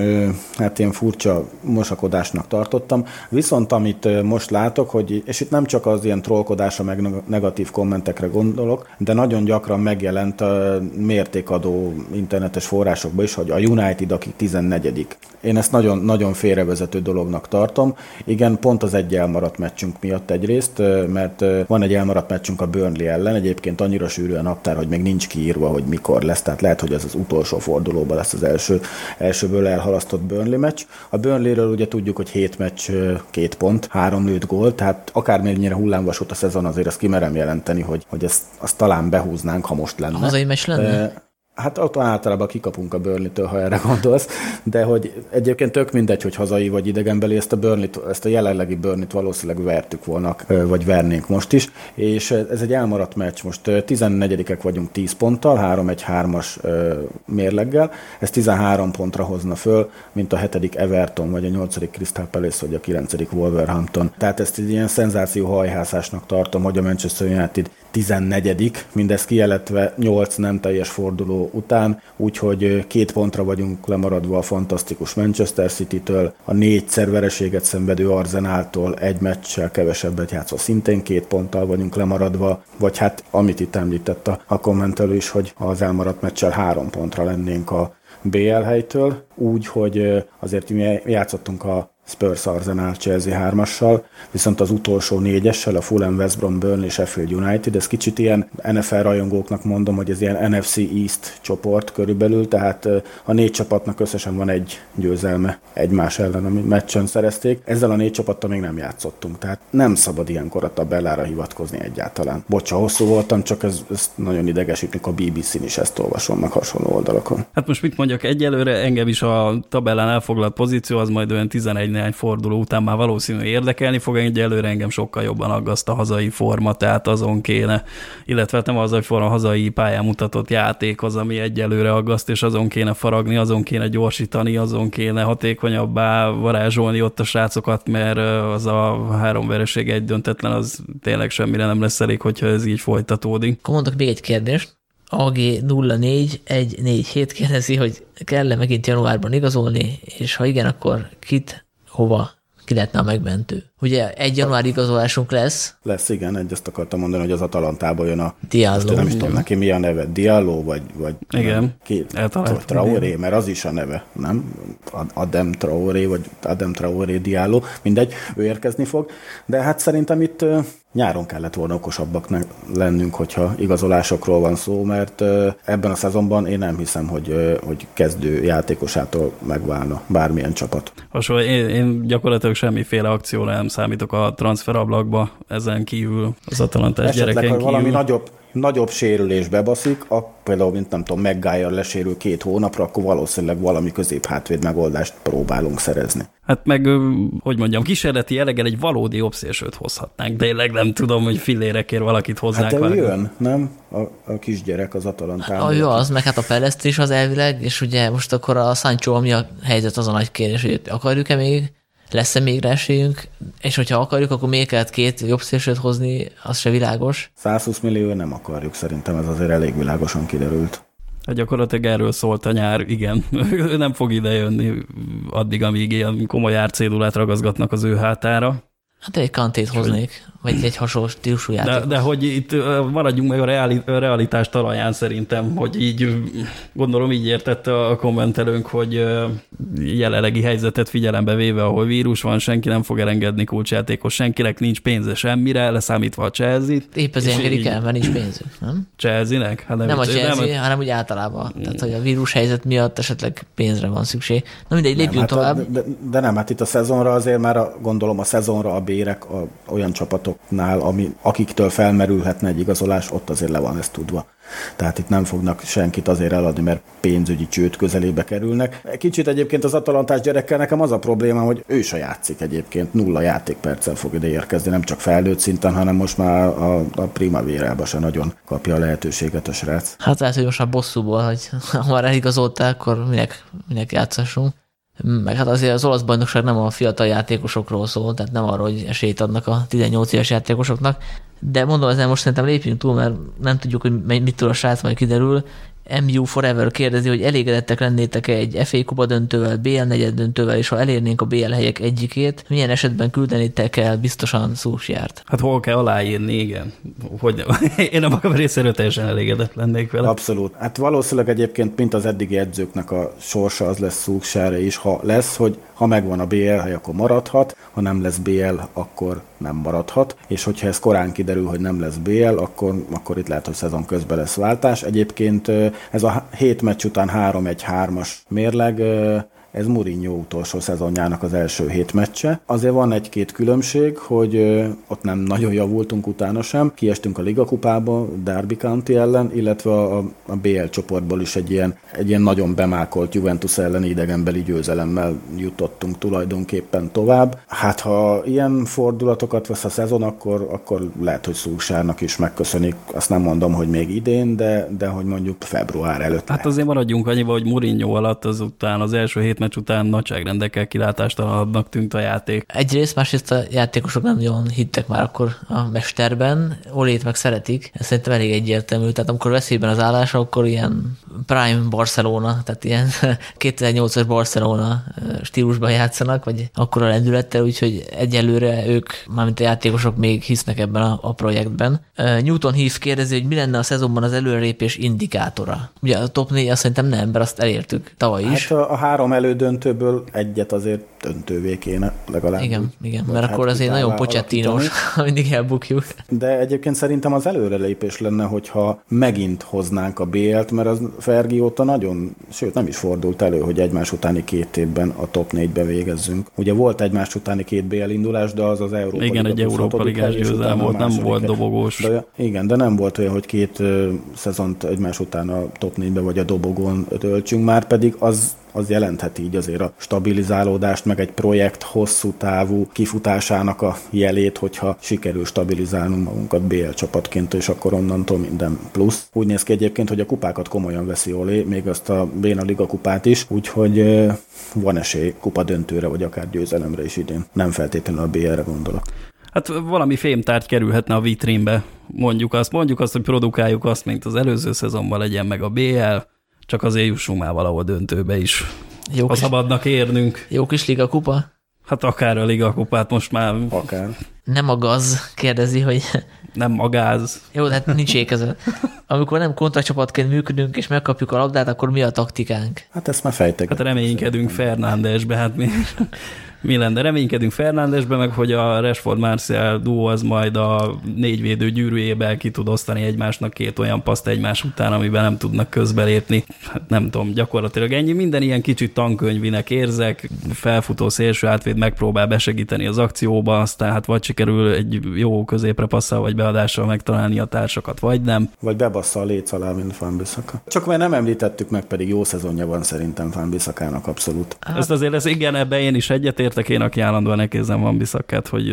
hát ilyen furcsa mosakodásnak tartottam. Viszont amit most látok, hogy, és itt nem csak az ilyen trollkodásra, meg negatív kommentekre gondolok, de nagyon gyakran megjelent a mértékadó internetes forrásokban is, hogy a United, aki 14 Én ezt nagyon, nagyon félrevezető dolognak tartom. Igen, pont az egy elmaradt meccsünk miatt egyrészt, mert van egy elmaradt meccsünk a Burnley ellen, egyébként annyira sűrű a naptár, hogy még nincs kiírva, hogy mikor lesz, tehát lehet, hogy ez az utolsó fordulóban lesz az első, elsőből elhalasztott Burnley meccs. A Burnleyről ugye tudjuk, hogy 7 meccs, két pont, három lőtt gól, tehát akármennyire hullámvasút a szezon, azért azt kimerem jelenteni, hogy, hogy ezt, azt talán behúznánk, ha most lenne. Hazai meccs lenne? Hát ott általában kikapunk a burnley ha erre gondolsz, de hogy egyébként tök mindegy, hogy hazai vagy idegenbeli, ezt a burnley ezt a jelenlegi burnley valószínűleg vertük volna, vagy vernénk most is, és ez egy elmaradt meccs. Most 14-ek vagyunk 10 ponttal, 3-1-3-as mérleggel, ez 13 pontra hozna föl, mint a 7. Everton, vagy a 8. Crystal Palace, vagy a 9. Wolverhampton. Tehát ezt egy ilyen szenzáció hajhászásnak tartom, hogy a Manchester United 14 mindez kijeletve 8 nem teljes forduló után, úgyhogy két pontra vagyunk lemaradva a fantasztikus Manchester City-től, a négyszer vereséget szenvedő Arzenáltól egy meccsel kevesebbet játszva szintén két ponttal vagyunk lemaradva, vagy hát amit itt említett a, a kommentelő is, hogy az elmaradt meccsel három pontra lennénk a BL helytől, úgy, hogy azért mi játszottunk a Spurs Arsenal Chelsea 3-assal, viszont az utolsó négyessel, a Fulham, West Brom, Burnley, Sheffield United, ez kicsit ilyen NFL rajongóknak mondom, hogy ez ilyen NFC East csoport körülbelül, tehát a négy csapatnak összesen van egy győzelme egymás ellen, ami meccsen szerezték. Ezzel a négy csapattal még nem játszottunk, tehát nem szabad ilyenkor a tabellára hivatkozni egyáltalán. Bocsa, hosszú voltam, csak ez, ez nagyon idegesít, mikor a BBC-n is ezt olvasom, meg hasonló oldalakon. Hát most mit mondjak, egyelőre engem is a tabellán elfoglalt pozíció az majd olyan 11 néhány forduló után már valószínű érdekelni fog, egyelőre engem sokkal jobban aggaszt a hazai forma, tehát azon kéne, illetve hát nem az, hogy a hazai pályán mutatott játék az, ami egyelőre aggaszt, és azon kéne faragni, azon kéne gyorsítani, azon kéne hatékonyabbá varázsolni ott a srácokat, mert az a három vereség egy döntetlen, az tényleg semmire nem lesz elég, hogyha ez így folytatódik. Akkor mondok még egy kérdést. AG04147 kérdezi, hogy kell-e megint januárban igazolni, és ha igen, akkor kit hova ki lehetne a megmentő. Ugye egy január igazolásunk lesz. Lesz, igen, egy azt akartam mondani, hogy az Atalantába jön a... Diallo. Nem is tudom neki mi a neve, Diallo, vagy... vagy igen, ki, Traoré, mert az is a neve, nem? Adem Traoré, vagy Adem Traoré Diallo, mindegy, ő érkezni fog. De hát szerintem itt nyáron kellett volna okosabbak lennünk, hogyha igazolásokról van szó, mert ebben a szezonban én nem hiszem, hogy, hogy kezdő játékosától megválna bármilyen csapat. Hasonló, én, én gyakorlatilag semmiféle akcióra nem számítok a transferablakba, ezen kívül az Atalantás gyereken kívül. valami nagyobb, nagyobb sérülés bebaszik, a, például, mint nem tudom, McGuire lesérül két hónapra, akkor valószínűleg valami közép-hátvéd megoldást próbálunk szerezni. Hát meg, hogy mondjam, kísérleti jelleggel egy valódi obszélsőt hozhatnánk, de én nem tudom, hogy fillérekért valakit hoznánk. Hát de jön, nem? A, a kisgyerek az Atalantában. Hát, jó, az, meg hát a Pelestri is az elvileg, és ugye most akkor a Sancho, ami a helyzet, az a nagy kérdés, hogy akarjuk-e még lesz-e még rá esélyünk, és hogyha akarjuk, akkor még kellett két jobb szélsőt hozni, az se világos. 120 millió nem akarjuk, szerintem ez azért elég világosan kiderült. Hát gyakorlatilag erről szólt a nyár, igen. Ő nem fog ide jönni addig, amíg ilyen komoly árcédulát ragaszgatnak az ő hátára. Hát egy kantét hoznék, vagy egy hasonló stílusú játék. De, de hogy itt maradjunk meg a, reali, a realitás talaján szerintem, hogy így gondolom így értette a kommentelőnk, hogy jelenlegi helyzetet figyelembe véve, ahol vírus van, senki nem fog elengedni kulcsjátékos, senkinek nincs pénze semmire, leszámítva a Chelsea-t. Épp az engedik el, mert nincs pénzük, nem? Chelsea-nek? Hát nem, nem a Chelsea, nem, hanem úgy általában. Tehát, hogy a vírus helyzet miatt esetleg pénzre van szükség. Na mindegy, lépjünk nem, tovább. Hát a, de, de, nem, hát itt a szezonra azért már a, gondolom a szezonra a bérek a, olyan csapatoknál, ami, akiktől felmerülhetne egy igazolás, ott azért le van ez tudva. Tehát itt nem fognak senkit azért eladni, mert pénzügyi csőd közelébe kerülnek. Kicsit egyébként az atalantás gyerekkel nekem az a probléma, hogy ő se játszik egyébként, nulla játékperccel fog ide érkezni, nem csak felnőtt szinten, hanem most már a, a primavérába se nagyon kapja a lehetőséget a srác. Hát lehet, hogy most már bosszúból, hogy ha már eligazolták, akkor minek, minek játszassunk. Meg hát azért az olasz bajnokság nem a fiatal játékosokról szól, tehát nem arról, hogy esélyt adnak a 18 éves játékosoknak, de mondom, ezzel most szerintem lépjünk túl, mert nem tudjuk, hogy mit tud a srác, majd kiderül. MU Forever kérdezi, hogy elégedettek lennétek-e egy FA Kupa döntővel, BL negyed döntővel, és ha elérnénk a BL helyek egyikét, milyen esetben küldenétek el biztosan Szúsjárt? Hát hol kell aláírni, igen. Hogy, én a magam részéről teljesen elégedett lennék vele. Abszolút. Hát valószínűleg egyébként, mint az eddigi edzőknek a sorsa, az lesz Szúsjára is, ha lesz, hogy ha megvan a BL hely, akkor maradhat, ha nem lesz BL, akkor nem maradhat, és hogyha ez korán kiderül, hogy nem lesz BL, akkor, akkor itt lehet, hogy szezon közben lesz váltás. Egyébként ez a hét meccs után 3-1-3-as mérleg ez Mourinho utolsó szezonjának az első hét meccse. Azért van egy-két különbség, hogy ott nem nagyon javultunk utána sem. Kiestünk a Liga kupába, Derby County ellen, illetve a, a BL csoportból is egy ilyen, egy ilyen nagyon bemákolt Juventus elleni idegenbeli győzelemmel jutottunk tulajdonképpen tovább. Hát ha ilyen fordulatokat vesz a szezon, akkor, akkor lehet, hogy Szúsárnak is megköszönik. Azt nem mondom, hogy még idén, de, de hogy mondjuk február előtt. Hát azért maradjunk annyiba, hogy Mourinho alatt azután az első hét meccs után nagyságrendekkel kilátástalanabbnak tűnt a játék. Egyrészt, másrészt a játékosok nem nagyon hittek már akkor a mesterben, Olét meg szeretik, ez szerintem elég egyértelmű, tehát amikor veszélyben az állás, akkor ilyen Prime Barcelona, tehát ilyen 2008-as Barcelona stílusban játszanak, vagy akkor a lendülettel, úgyhogy egyelőre ők, mármint a játékosok még hisznek ebben a, a projektben. Newton Heath kérdezi, hogy mi lenne a szezonban az előrelépés indikátora. Ugye a top 4 azt szerintem nem, mert azt elértük tavaly is. Hát a, a három elődöntőből egyet azért döntővé kéne legalább. Igen, igen, mert hát akkor azért nagyon pocsettinos, ha mindig elbukjuk. De egyébként szerintem az előrelépés lenne, hogyha megint hoznánk a BL-t, mert az Fergi óta nagyon, sőt nem is fordult elő, hogy egymás utáni két évben a top 4-ben végezzünk. Ugye volt egymás utáni két BL indulás, de az az Európa Igen, egy Európa Ligás győzelem volt, nem volt dobogós. De, igen, de nem volt olyan, hogy két uh, szezont egymás után a top 4-be vagy a dobogón töltsünk, már pedig az az jelentheti így azért a stabilizálódást, meg egy projekt hosszú távú kifutásának a jelét, hogyha sikerül stabilizálnunk magunkat BL csapatként, és akkor onnantól minden plusz. Úgy néz ki egyébként, hogy a kupákat komolyan veszi Olé, még azt a Béna Liga kupát is, úgyhogy van esély kupa döntőre, vagy akár győzelemre is idén. Nem feltétlenül a BL-re gondolok. Hát valami fémtárgy kerülhetne a vitrínbe. Mondjuk azt, mondjuk azt, hogy produkáljuk azt, mint az előző szezonban legyen meg a BL, csak azért jussunk már valahol döntőbe is. Jó ha kis, szabadnak érnünk. Jó kis liga kupa? Hát akár a liga kupát most már... Akár. Nem a gaz, kérdezi, hogy... Nem a gáz. Jó, hát nincs ékező. Amikor nem kontracsapatként működünk, és megkapjuk a labdát, akkor mi a taktikánk? Hát ezt már fejtek. Hát reménykedünk Fernándesbe, hát mi mi lenne. Reménykedünk Fernándesbe, meg hogy a Rashford Martial duo az majd a négyvédő gyűrűjébe ki tud osztani egymásnak két olyan paszt egymás után, amiben nem tudnak közbelépni. Hát nem tudom, gyakorlatilag ennyi. Minden ilyen kicsit tankönyvinek érzek, felfutó szélső átvéd megpróbál besegíteni az akcióba, aztán hát vagy sikerül egy jó középre passzal vagy beadással megtalálni a társakat, vagy nem. Vagy bebassza a léc alá, mint Fanbisaka. Csak mert nem említettük meg, pedig jó szezonja van szerintem Fanbisakának abszolút. Ezt azért ez igen, ebbe én is egyetértek értek én, aki állandóan nekézem van Biszakát, hogy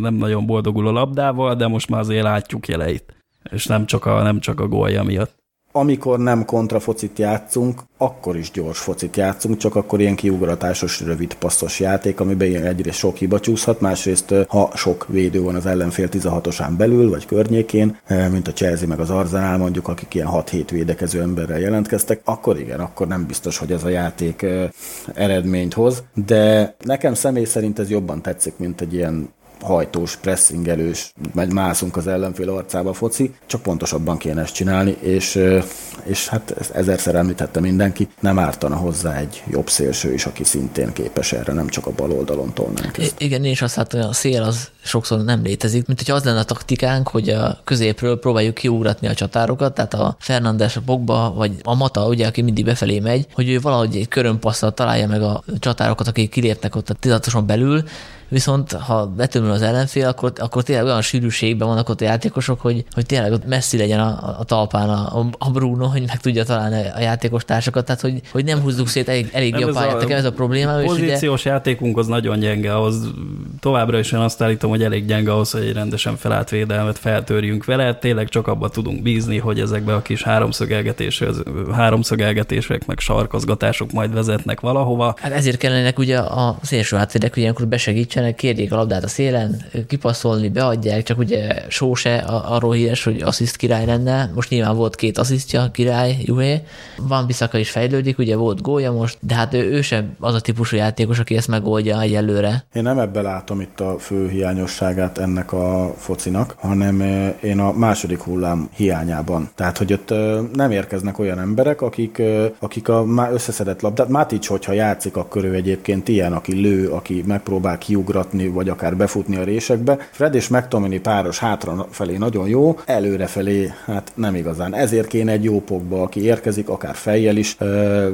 nem nagyon boldogul a labdával, de most már azért látjuk jeleit. És nem csak a, nem csak a gólja miatt amikor nem kontrafocit játszunk, akkor is gyors focit játszunk, csak akkor ilyen kiugratásos, rövid passzos játék, amiben egyrészt sok hiba csúszhat, másrészt ha sok védő van az ellenfél 16-osán belül, vagy környékén, mint a Chelsea meg az Arsenal mondjuk, akik ilyen 6-7 védekező emberrel jelentkeztek, akkor igen, akkor nem biztos, hogy ez a játék eredményt hoz, de nekem személy szerint ez jobban tetszik, mint egy ilyen hajtós, pressingelős, megy mászunk az ellenfél arcába foci, csak pontosabban kéne ezt csinálni, és, és hát ezt ezerszer említette mindenki, nem ártana hozzá egy jobb szélső is, aki szintén képes erre, nem csak a bal oldalon tolnánk ezt. Igen, és azt hát a szél az sokszor nem létezik, mint hogyha az lenne a taktikánk, hogy a középről próbáljuk kiugratni a csatárokat, tehát a Fernandes, a Pogba, vagy a Mata, ugye, aki mindig befelé megy, hogy ő valahogy egy körömpasszal találja meg a csatárokat, akik kilépnek ott a tizatoson belül, viszont ha betömül az ellenfél, akkor, akkor tényleg olyan sűrűségben vannak ott a játékosok, hogy, hogy tényleg ott messzi legyen a, a talpán a, a Bruno, hogy meg tudja találni a játékos társakat, tehát hogy, hogy nem húzzuk szét elég, elég a pályát. Nekem ez a probléma. A pozíciós ugye... játékunk az nagyon gyenge, ahhoz továbbra is én azt állítom, hogy elég gyenge ahhoz, hogy egy rendesen felállt védelmet feltörjünk vele. Tényleg csak abba tudunk bízni, hogy ezekbe a kis háromszögelgetések, meg sarkozgatások majd vezetnek valahova. Hát ezért kellene ugye a szélső hátvédek, hogy ilyenkor besegítsen nincsenek, kérjék a labdát a szélen, kipasszolni, beadják, csak ugye Só se arról híres, hogy assziszt király lenne. Most nyilván volt két asszisztja, király, Juhé. Van Biszaka is fejlődik, ugye volt gólya most, de hát ő, ő sem az a típusú játékos, aki ezt megoldja egyelőre. Én nem ebbe látom itt a fő hiányosságát ennek a focinak, hanem én a második hullám hiányában. Tehát, hogy ott nem érkeznek olyan emberek, akik, akik a összeszedett labdát, Mátics, hogyha játszik, akkor ő egyébként ilyen, aki lő, aki megpróbál kiugrani, ugratni, vagy akár befutni a résekbe. Fred és McTominay páros hátra felé nagyon jó, előre felé hát nem igazán. Ezért kéne egy jó pokba, aki érkezik, akár fejjel is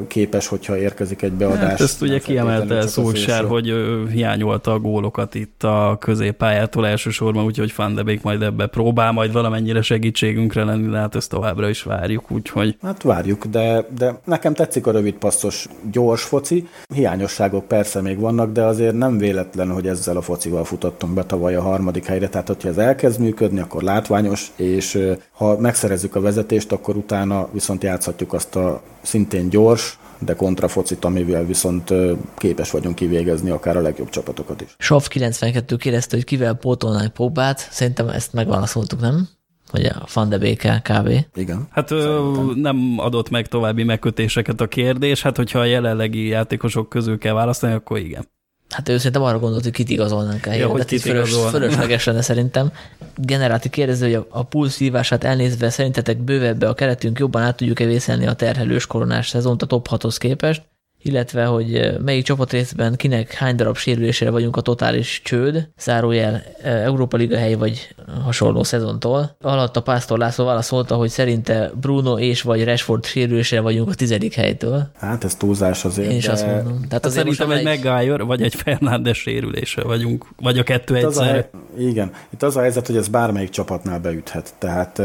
képes, hogyha érkezik egy beadás. Hát ezt ugye kiemelte Szulsár, hogy hiányolta a gólokat itt a középpályától elsősorban, úgyhogy Van de Beek majd ebbe próbál majd valamennyire segítségünkre lenni, de hát ezt továbbra is várjuk, úgyhogy... Hát várjuk, de, de nekem tetszik a rövid passzos gyors foci. Hiányosságok persze még vannak, de azért nem véletlen, hogy ezzel a focival futottunk be tavaly a harmadik helyre, tehát hogyha ez elkezd működni, akkor látványos, és ha megszerezzük a vezetést, akkor utána viszont játszhatjuk azt a szintén gyors, de kontrafocit, amivel viszont képes vagyunk kivégezni akár a legjobb csapatokat is. Sof 92 kérdezte, hogy kivel pótolnánk Pogbát, szerintem ezt megválaszoltuk, nem? Vagy a Van de Béke kb. Igen. Hát ö, nem adott meg további megkötéseket a kérdés, hát hogyha a jelenlegi játékosok közül kell választani, akkor igen. Hát ő szerintem arra gondolt, hogy kit igazolnánk el. Ja, hogy kit fölös, fölösleges lenne szerintem. Generáti kérdező, hogy a, a pulsz hívását elnézve szerintetek bővebbe a keretünk jobban át tudjuk-e vészelni a terhelős koronás szezont a top 6-hoz képest, illetve hogy eh, melyik csapatrészben kinek hány darab sérülésére vagyunk a totális csőd, zárójel eh, Európa Liga hely vagy hasonló szezontól. Alatt a Pásztor László válaszolta, hogy szerinte Bruno és vagy Rashford sérülésére vagyunk a tizedik helytől. Hát ez túlzás azért. Én is de... azt mondom. Tehát hát azért szerintem egy Maguire vagy egy Fernándes sérülése vagyunk, vagy a kettő Itt egyszerre. A, igen. Itt az a helyzet, hogy ez bármelyik csapatnál beüthet. Tehát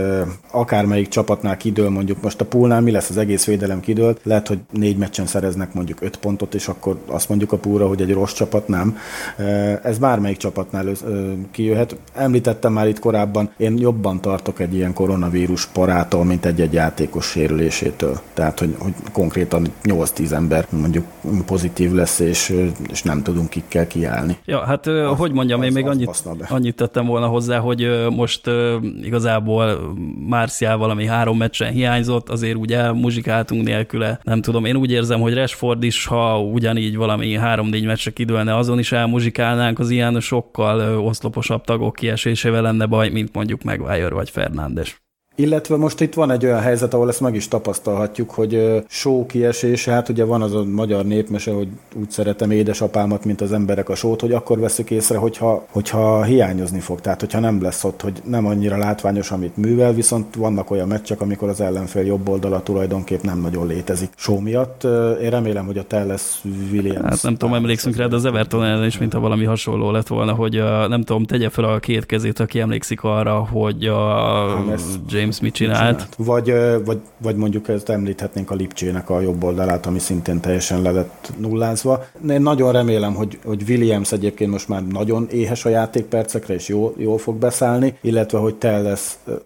akármelyik csapatnál kidől, mondjuk most a poolnál mi lesz az egész védelem kidőlt, lehet, hogy négy meccsen szereznek mondjuk öt pontot, és akkor azt mondjuk a púra, hogy egy rossz csapat nem. Ez bármelyik csapatnál kijöhet. Említettem már itt korábban, én jobban tartok egy ilyen koronavírus parától, mint egy-egy játékos sérülésétől. Tehát, hogy, hogy konkrétan 8-10 ember mondjuk pozitív lesz, és, és nem tudunk kikkel kiállni. Ja, hát az, hogy mondjam, az, én még annyit, annyit tettem volna hozzá, hogy most igazából Márciál valami három meccsen hiányzott, azért úgy elmuzsikáltunk nélküle. Nem tudom, én úgy érzem, hogy Rashford is, ha ugyanígy valami három-négy meccsre kidőlne, azon is elmuzsikálnánk, az ilyen sokkal oszloposabb tagok kiesésével lenne baj, mint mondjuk Maguire vagy Fernándes. Illetve most itt van egy olyan helyzet, ahol ezt meg is tapasztalhatjuk, hogy só kiesés, hát ugye van az a magyar népmese, hogy úgy szeretem édesapámat, mint az emberek a sót, hogy akkor veszük észre, hogyha, hogyha hiányozni fog. Tehát, hogyha nem lesz ott, hogy nem annyira látványos, amit művel, viszont vannak olyan meccsek, amikor az ellenfél jobb oldala tulajdonképp nem nagyon létezik. Só miatt én remélem, hogy a Telles Williams... Hát nem tudom, emlékszünk rá, de az Everton ellen is, mint a valami hasonló lett volna, hogy nem tudom, tegye fel a két kezét, aki emlékszik arra, hogy a James mit csinált. csinált. Vagy, vagy, vagy mondjuk ezt említhetnénk a Lipcsének a jobb oldalát, ami szintén teljesen le lett nullázva. Én nagyon remélem, hogy, hogy Williams egyébként most már nagyon éhes a játékpercekre, és jól, jól fog beszállni, illetve hogy Telles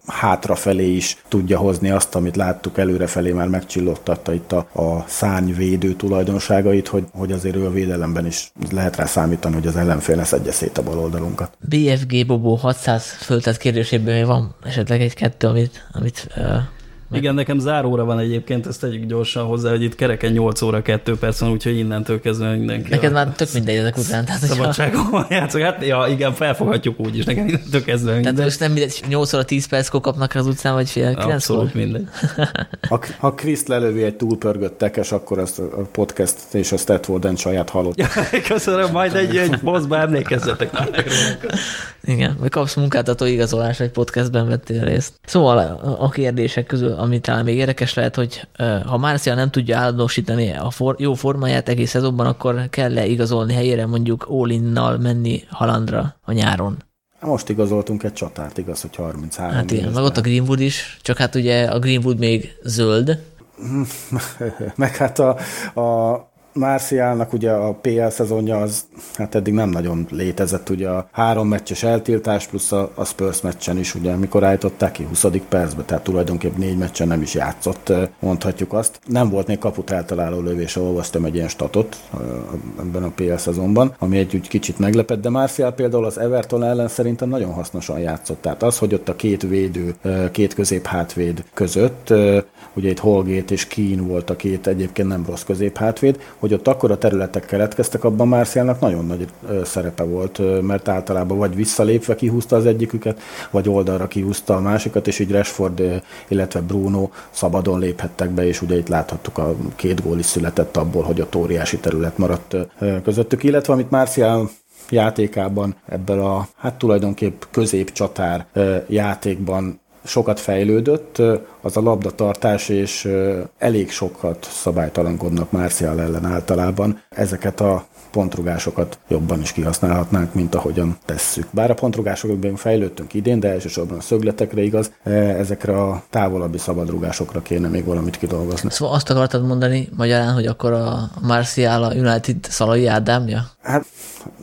hátrafelé is tudja hozni azt, amit láttuk előrefelé, már megcsillottatta itt a, a szárnyvédő tulajdonságait, hogy, hogy azért ő a védelemben is lehet rá számítani, hogy az ellenfél lesz egye szét a bal oldalunkat. BFG Bobó 600 föltett kérdésében van esetleg egy-kettő, amit amit uh, Igen, nekem záróra van egyébként, ezt tegyük gyorsan hozzá, hogy itt kereken 8 óra 2 perc van, úgyhogy innentől kezdve mindenki. Neked már tök mindegy ezek után. Tehát, hogyha- Szabadságon játszok. Hát ja, igen, felfoghatjuk úgy is, nekem innentől kezdve tehát minden. most nem mindegy, 8 óra 10 perckor kapnak az utcán, vagy fél 9 Abszolút mindegy. Ha, ha Kriszt lelövi egy túlpörgött tekes, akkor azt a podcast és a Statwarden saját halott. Köszönöm, majd egy, egy bossba emlékezzetek. Igen, vagy kapsz munkáltató igazolás, egy podcastben vettél részt. Szóval a- a kérdések közül, ami talán még érdekes lehet, hogy ha Marcia nem tudja állandósítani a for, jó formáját egész szezonban, akkor kell-e igazolni helyére mondjuk all menni halandra a nyáron? Most igazoltunk egy csatárt, igaz, hogy 33 Hát igen, meg ott a Greenwood is, csak hát ugye a Greenwood még zöld, Meg hát a, a Marcialnak ugye a PL szezonja az hát eddig nem nagyon létezett, ugye a három meccses eltiltás plusz a, a Spurs meccsen is, ugye mikor állították ki 20. percbe, tehát tulajdonképp négy meccsen nem is játszott, mondhatjuk azt. Nem volt még kaput eltaláló lövés, olvastam egy ilyen statot ebben a PL szezonban, ami egy úgy kicsit meglepett, de Marcial például az Everton ellen szerintem nagyon hasznosan játszott. Tehát az, hogy ott a két védő, két közép hátvéd között, ugye itt Holgate és Keane volt a két egyébként nem rossz közép hátvéd, hogy ott akkor a területek keletkeztek, abban Marcialnak nagyon nagy szerepe volt, mert általában vagy visszalépve kihúzta az egyiküket, vagy oldalra kihúzta a másikat, és így Rashford, illetve Bruno szabadon léphettek be, és ugye itt láthattuk a két gól is született abból, hogy ott óriási terület maradt közöttük, illetve amit Marcial játékában ebből a, hát tulajdonképp középcsatár játékban sokat fejlődött, az a labdatartás, és elég sokat szabálytalankodnak Marcial ellen általában. Ezeket a pontrugásokat jobban is kihasználhatnánk, mint ahogyan tesszük. Bár a pontrugásokban fejlődtünk idén, de elsősorban a szögletekre igaz, ezekre a távolabbi szabadrugásokra kéne még valamit kidolgozni. Szóval azt akartad mondani magyarán, hogy akkor a Marcial a United Szalai Ádámja? Hát,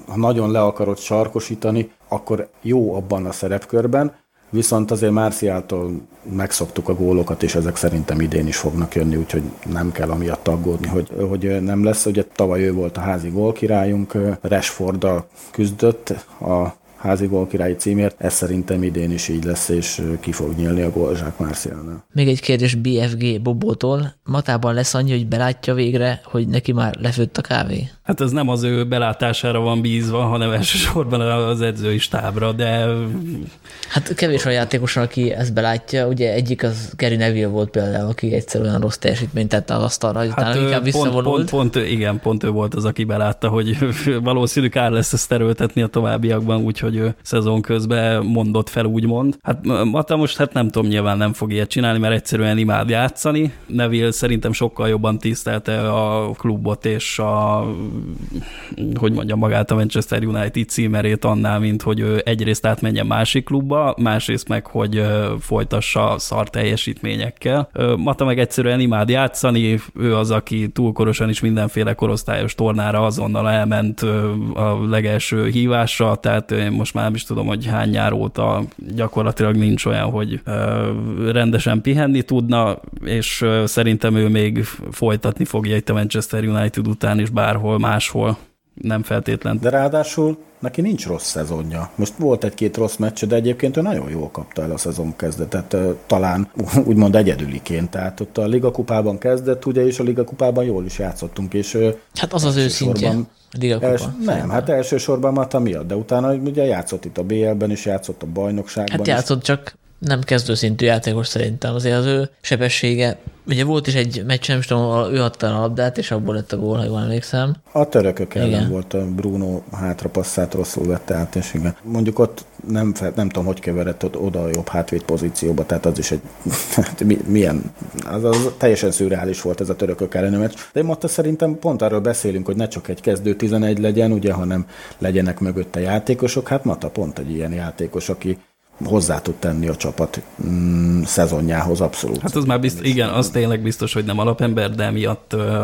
ha nagyon le akarod sarkosítani, akkor jó abban a szerepkörben, viszont azért Márciától megszoktuk a gólokat, és ezek szerintem idén is fognak jönni, úgyhogy nem kell amiatt aggódni, hogy, hogy nem lesz. Ugye tavaly ő volt a házi gólkirályunk, Rashforddal küzdött a házi gólkirályi címért, ez szerintem idén is így lesz, és ki fog nyílni a gólzsák Márciálnál. Még egy kérdés BFG Bobótól. Matában lesz annyi, hogy belátja végre, hogy neki már lefőtt a kávé? Hát ez nem az ő belátására van bízva, hanem elsősorban az edzői stábra, de Hát kevés a játékos, aki ezt belátja. Ugye egyik az Gary Neville volt például, aki egyszerűen rossz teljesítményt tette az asztalra, hogy utána hát inkább pont, visszavonult. pont, pont, igen, pont ő volt az, aki belátta, hogy valószínű kár lesz ezt erőltetni a továbbiakban, úgyhogy ő szezon közben mondott fel, úgymond. Hát Mata most hát nem tudom, nyilván nem fog ilyet csinálni, mert egyszerűen imád játszani. Neville szerintem sokkal jobban tisztelte a klubot és a, hogy mondjam, magát a Manchester United címerét annál, mint hogy ő egyrészt átmenjen másik klubba, másrészt meg, hogy folytassa szar teljesítményekkel. Mata meg egyszerűen imád játszani, ő az, aki túlkorosan is mindenféle korosztályos tornára azonnal elment a legelső hívásra, tehát én most már nem is tudom, hogy hány nyár óta gyakorlatilag nincs olyan, hogy rendesen pihenni tudna, és szerintem ő még folytatni fogja itt a Manchester United után is bárhol máshol nem feltétlen. De ráadásul neki nincs rossz szezonja. Most volt egy-két rossz meccs, de egyébként ő nagyon jól kapta el a szezon kezdetet, talán úgymond egyedüliként. Tehát ott a Liga kupában kezdett, ugye, és a Liga kupában jól is játszottunk, és Hát az az ő szintje. Liga kupa. Els, nem, hát elsősorban Mata miatt, de utána ugye játszott itt a BL-ben is, játszott a bajnokságban Hát is. játszott, csak nem kezdőszintű játékos szerintem. Azért az ő sebessége, ugye volt is egy meccs, nem is tudom, ő adta a labdát, és abból lett a gól, ha jól emlékszem. A törökök ellen Igen. volt a Bruno hátrapasszát rosszul vette át, és igen. Mondjuk ott nem, nem tudom, hogy keveredett ott oda a jobb hátvéd pozícióba, tehát az is egy, mi, milyen, az, az teljesen szürreális volt ez a törökök elleni meccs. De én most szerintem pont arról beszélünk, hogy ne csak egy kezdő 11 legyen, ugye, hanem legyenek mögötte játékosok. Hát Mata pont egy ilyen játékos, aki hozzá tud tenni a csapat mm, szezonjához abszolút. Hát az már biztos, igen, az tényleg biztos, hogy nem alapember, de emiatt, ö,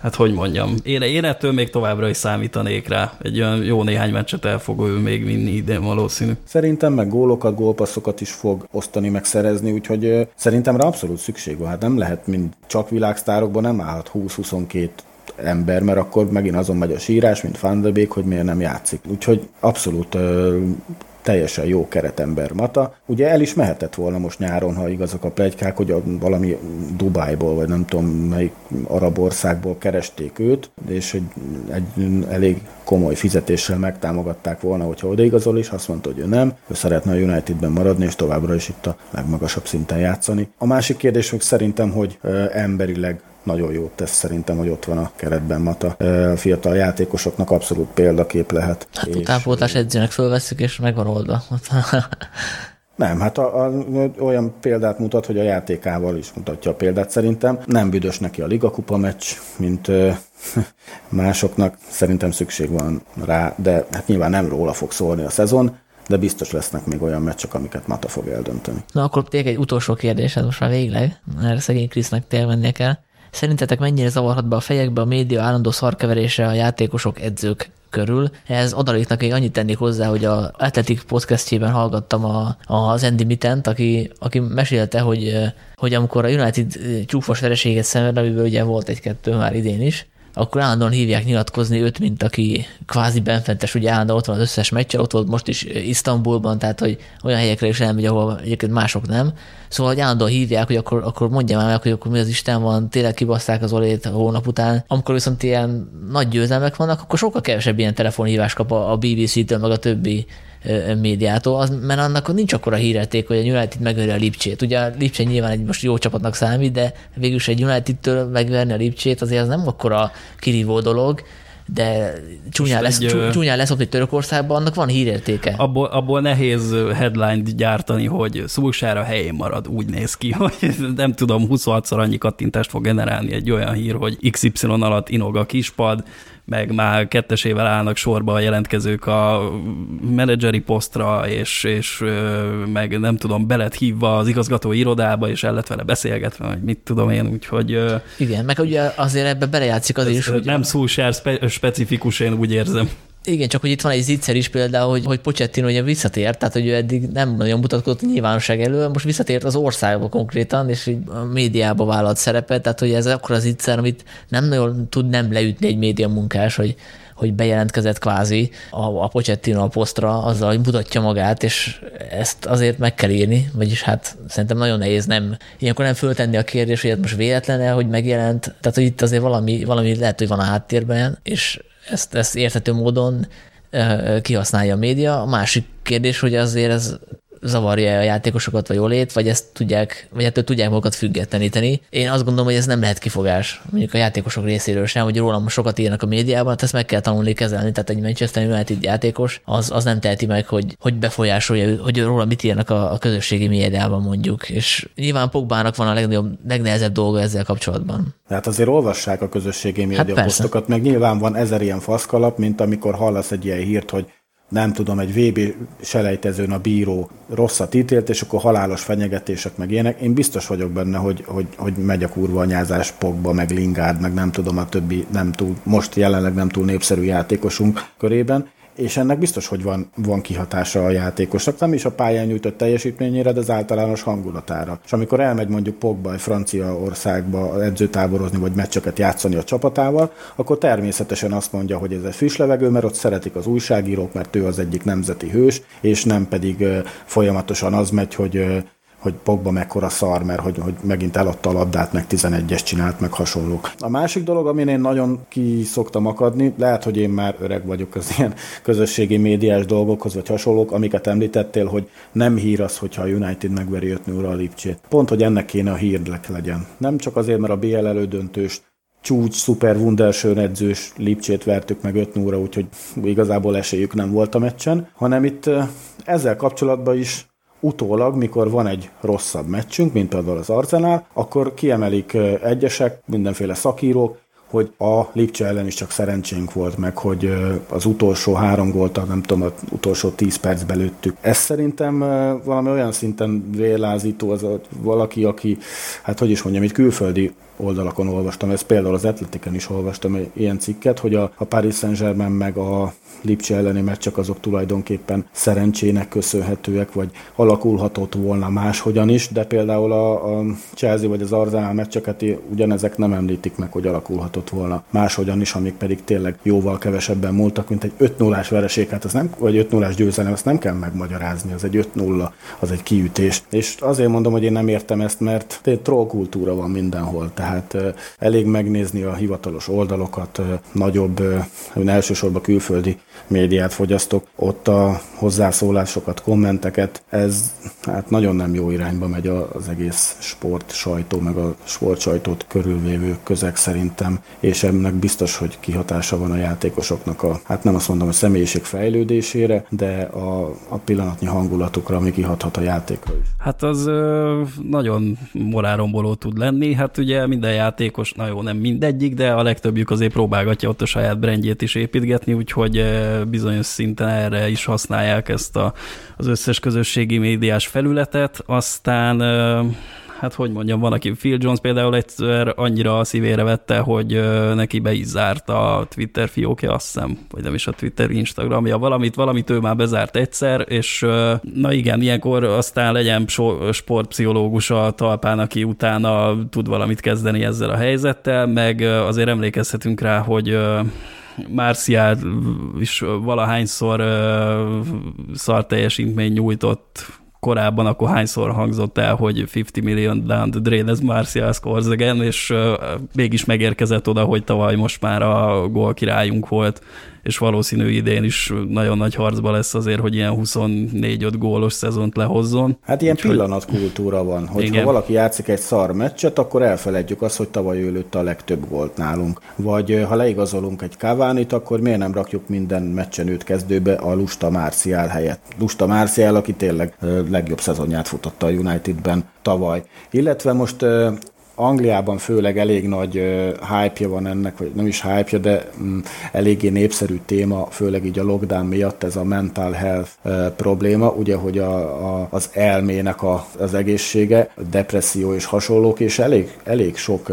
hát hogy mondjam, én, én ettől még továbbra is számítanék rá. Egy olyan jó néhány meccset el fog ő még vinni idén valószínű. Szerintem meg gólokat, gólpasszokat is fog osztani, meg szerezni, úgyhogy szerintem rá abszolút szükség van. Hát nem lehet, mint csak világsztárokban nem állhat 20-22 ember, mert akkor megint azon megy a sírás, mint Van de Beek, hogy miért nem játszik. Úgyhogy abszolút ö, teljesen jó keretember Mata. Ugye el is mehetett volna most nyáron, ha igazak a plegykák, hogy a, valami Dubájból, vagy nem tudom melyik arab országból keresték őt, és egy, egy elég komoly fizetéssel megtámogatták volna, hogyha odaigazol is, azt mondta, hogy ő nem, ő szeretne a Unitedben maradni, és továbbra is itt a legmagasabb szinten játszani. A másik kérdés még szerintem, hogy emberileg nagyon jót tesz szerintem, hogy ott van a keretben Mata. A fiatal játékosoknak abszolút példakép lehet. Hát és... utánpótlás edzőnek fölveszük, és megvan oldva. Nem, hát a, a, olyan példát mutat, hogy a játékával is mutatja a példát szerintem. Nem büdös neki a ligakupa meccs, mint ö, másoknak. Szerintem szükség van rá, de hát nyilván nem róla fog szólni a szezon, de biztos lesznek még olyan meccsek, amiket Mata fog eldönteni. Na akkor tényleg egy utolsó kérdés, ez most már végleg, mert szegény Krisznek tényleg kell. Szerintetek mennyire zavarhat be a fejekbe a média állandó szarkeverése a játékosok, edzők körül. Ez adaléknak egy annyit tennék hozzá, hogy a Athletic podcastjében hallgattam a, az Andy Mittent, aki, aki mesélte, hogy, hogy amikor a United csúfos vereséget szenved, amiből ugye volt egy-kettő már idén is, akkor állandóan hívják nyilatkozni őt, mint aki kvázi benfentes, ugye állandóan ott van az összes meccsel, ott volt most is Isztambulban, tehát hogy olyan helyekre is elmegy, ahol egyébként mások nem. Szóval, hogy állandóan hívják, hogy akkor, akkor mondja már meg, hogy akkor mi az Isten van, tényleg kibaszták az olét a hónap után. Amikor viszont ilyen nagy győzelmek vannak, akkor sokkal kevesebb ilyen telefonhívást kap a BBC-től, meg a többi médiától, az, mert annak nincs akkora hírérték, hogy a United megveri a Lipcsét. Ugye a Lipcsé nyilván egy most jó csapatnak számít, de végülis egy United-től megverni a Lipcsét azért az nem akkora kirívó dolog, de csúnyán, lesz, egy, csúnyán leszokni Törökországban, annak van hírértéke. Abból, abból nehéz headline-t gyártani, hogy Szulsár a helyén marad, úgy néz ki, hogy nem tudom, 26-szor annyi kattintást fog generálni egy olyan hír, hogy XY alatt inog a kispad, meg már kettesével állnak sorba a jelentkezők a menedzseri posztra, és, és meg nem tudom, belet hívva az igazgató irodába, és el lett vele beszélgetve, vagy mit tudom én, úgyhogy... Igen, meg ugye azért ebbe belejátszik az is, hogy... Nem Szulsár spe- specifikus, én úgy érzem. Igen, csak hogy itt van egy zicser is például, hogy, hogy Pochettino ugye visszatért, tehát hogy ő eddig nem nagyon mutatkozott nyilvánosság elő, most visszatért az országba konkrétan, és így a médiába vállalt szerepet, tehát hogy ez akkor az zicser, amit nem nagyon tud nem leütni egy média munkás, hogy, hogy bejelentkezett kvázi a, a Pochettino a posztra, azzal, hogy mutatja magát, és ezt azért meg kell írni, vagyis hát szerintem nagyon nehéz nem, ilyenkor nem föltenni a kérdés, hogy ez most véletlen hogy megjelent, tehát hogy itt azért valami, valami lehet, hogy van a háttérben, és ezt, ezt érthető módon kihasználja a média. A másik kérdés, hogy azért ez zavarja a játékosokat, vagy jólét, vagy ezt tudják, vagy ettől tudják magukat függetleníteni. Én azt gondolom, hogy ez nem lehet kifogás, mondjuk a játékosok részéről sem, hogy rólam sokat írnak a médiában, hát ezt meg kell tanulni kezelni, tehát egy Manchester United játékos az, az nem teheti meg, hogy, hogy befolyásolja, hogy róla mit írnak a, a közösségi médiában mondjuk, és nyilván Pogbának van a legnagyobb, legnehezebb dolga ezzel kapcsolatban. Tehát azért olvassák a közösségi média hát posztokat, meg nyilván van ezer ilyen faszkalap, mint amikor hallasz egy ilyen hírt, hogy nem tudom, egy VB selejtezőn a bíró rosszat ítélt, és akkor halálos fenyegetések meg ilyenek. Én biztos vagyok benne, hogy, hogy, hogy megy a kurva anyázás Pogba, meg Lingard, meg nem tudom, a többi nem túl, most jelenleg nem túl népszerű játékosunk körében, és ennek biztos, hogy van, van kihatása a játékosnak, nem is a pályán nyújtott teljesítményére, de az általános hangulatára. És amikor elmegy mondjuk Pogba egy Franciaországba edzőtáborozni, vagy meccseket játszani a csapatával, akkor természetesen azt mondja, hogy ez egy friss levegő, mert ott szeretik az újságírók, mert ő az egyik nemzeti hős, és nem pedig folyamatosan az megy, hogy hogy Pogba mekkora szar, mert hogy, hogy megint eladta a labdát, meg 11-es csinált, meg hasonlók. A másik dolog, amin én nagyon ki szoktam akadni, lehet, hogy én már öreg vagyok az ilyen közösségi médiás dolgokhoz, vagy hasonlók, amiket említettél, hogy nem hír az, hogyha a United megveri 5 0 a Lipcsét. Pont, hogy ennek kéne a hírlek legyen. Nem csak azért, mert a BL elődöntőst csúcs, szuper Wunderschön edzős Lipcsét vertük meg 5 0 úgyhogy igazából esélyük nem volt a meccsen, hanem itt ezzel kapcsolatban is utólag, mikor van egy rosszabb meccsünk, mint például az Arsenal, akkor kiemelik egyesek, mindenféle szakírók, hogy a Lipcse ellen is csak szerencsénk volt meg, hogy az utolsó három gólt, nem tudom, az utolsó tíz percben lőttük. Ez szerintem valami olyan szinten vérlázító, az valaki, aki, hát hogy is mondjam, egy külföldi oldalakon olvastam, ezt például az Atletiken is olvastam egy ilyen cikket, hogy a, a Paris Saint-Germain meg a Lipcse elleni meccsek azok tulajdonképpen szerencsének köszönhetőek, vagy alakulhatott volna máshogyan is, de például a, a Chelsea vagy az Arsenal meccseket ugyanezek nem említik meg, hogy alakulhatott volna máshogyan is, amik pedig tényleg jóval kevesebben múltak, mint egy 5 0 vereség, hát az nem, vagy 5 0 győzelem, azt nem kell megmagyarázni, az egy 5-0, az egy kiütés. És azért mondom, hogy én nem értem ezt, mert troll kultúra van mindenhol, tehát elég megnézni a hivatalos oldalokat, nagyobb, elsősorban külföldi médiát fogyasztok, ott a hozzászólásokat, kommenteket, ez hát nagyon nem jó irányba megy az egész sport sajtó, meg a sport sajtót körülvévő közeg szerintem, és ennek biztos, hogy kihatása van a játékosoknak a, hát nem azt mondom, hogy személyiség fejlődésére, de a, a pillanatnyi hangulatukra, ami kihathat a játékra is. Hát az ö, nagyon morálomboló tud lenni, hát ugye minden játékos, na jó, nem mindegyik, de a legtöbbjük azért próbálgatja ott a saját brandjét is építgetni, úgyhogy bizonyos szinten erre is használják ezt a, az összes közösségi médiás felületet, aztán hát hogy mondjam, van, aki Phil Jones például egyszer annyira a szívére vette, hogy neki be is zárt a Twitter fiókja, azt hiszem, vagy nem is a Twitter Instagramja, valamit, valamit ő már bezárt egyszer, és na igen, ilyenkor aztán legyen sportpszichológus a talpán, aki utána tud valamit kezdeni ezzel a helyzettel, meg azért emlékezhetünk rá, hogy Márciál is valahányszor uh, szar teljesítmény nyújtott korábban, akkor hányszor hangzott el, hogy 50 million down the drain, ez Martial scores again, és mégis megérkezett oda, hogy tavaly most már a gól királyunk volt és valószínű idén is nagyon nagy harcba lesz azért, hogy ilyen 24-5 gólos szezont lehozzon. Hát ilyen Úgyhogy... pillanatkultúra van, hogy ha valaki játszik egy szar meccset, akkor elfeledjük azt, hogy tavaly ő a legtöbb gólt nálunk. Vagy ha leigazolunk egy Kávánit, akkor miért nem rakjuk minden meccsen őt kezdőbe a Lusta Márciál helyett. Lusta Márciál, aki tényleg legjobb szezonját futotta a Unitedben tavaly. Illetve most Angliában főleg elég nagy hype-ja van ennek, vagy nem is hype-ja, de um, eléggé népszerű téma, főleg így a lockdown miatt ez a mental health probléma, ugye, hogy a, a, az elmének a, az egészsége, depresszió és hasonlók, és elég, elég sok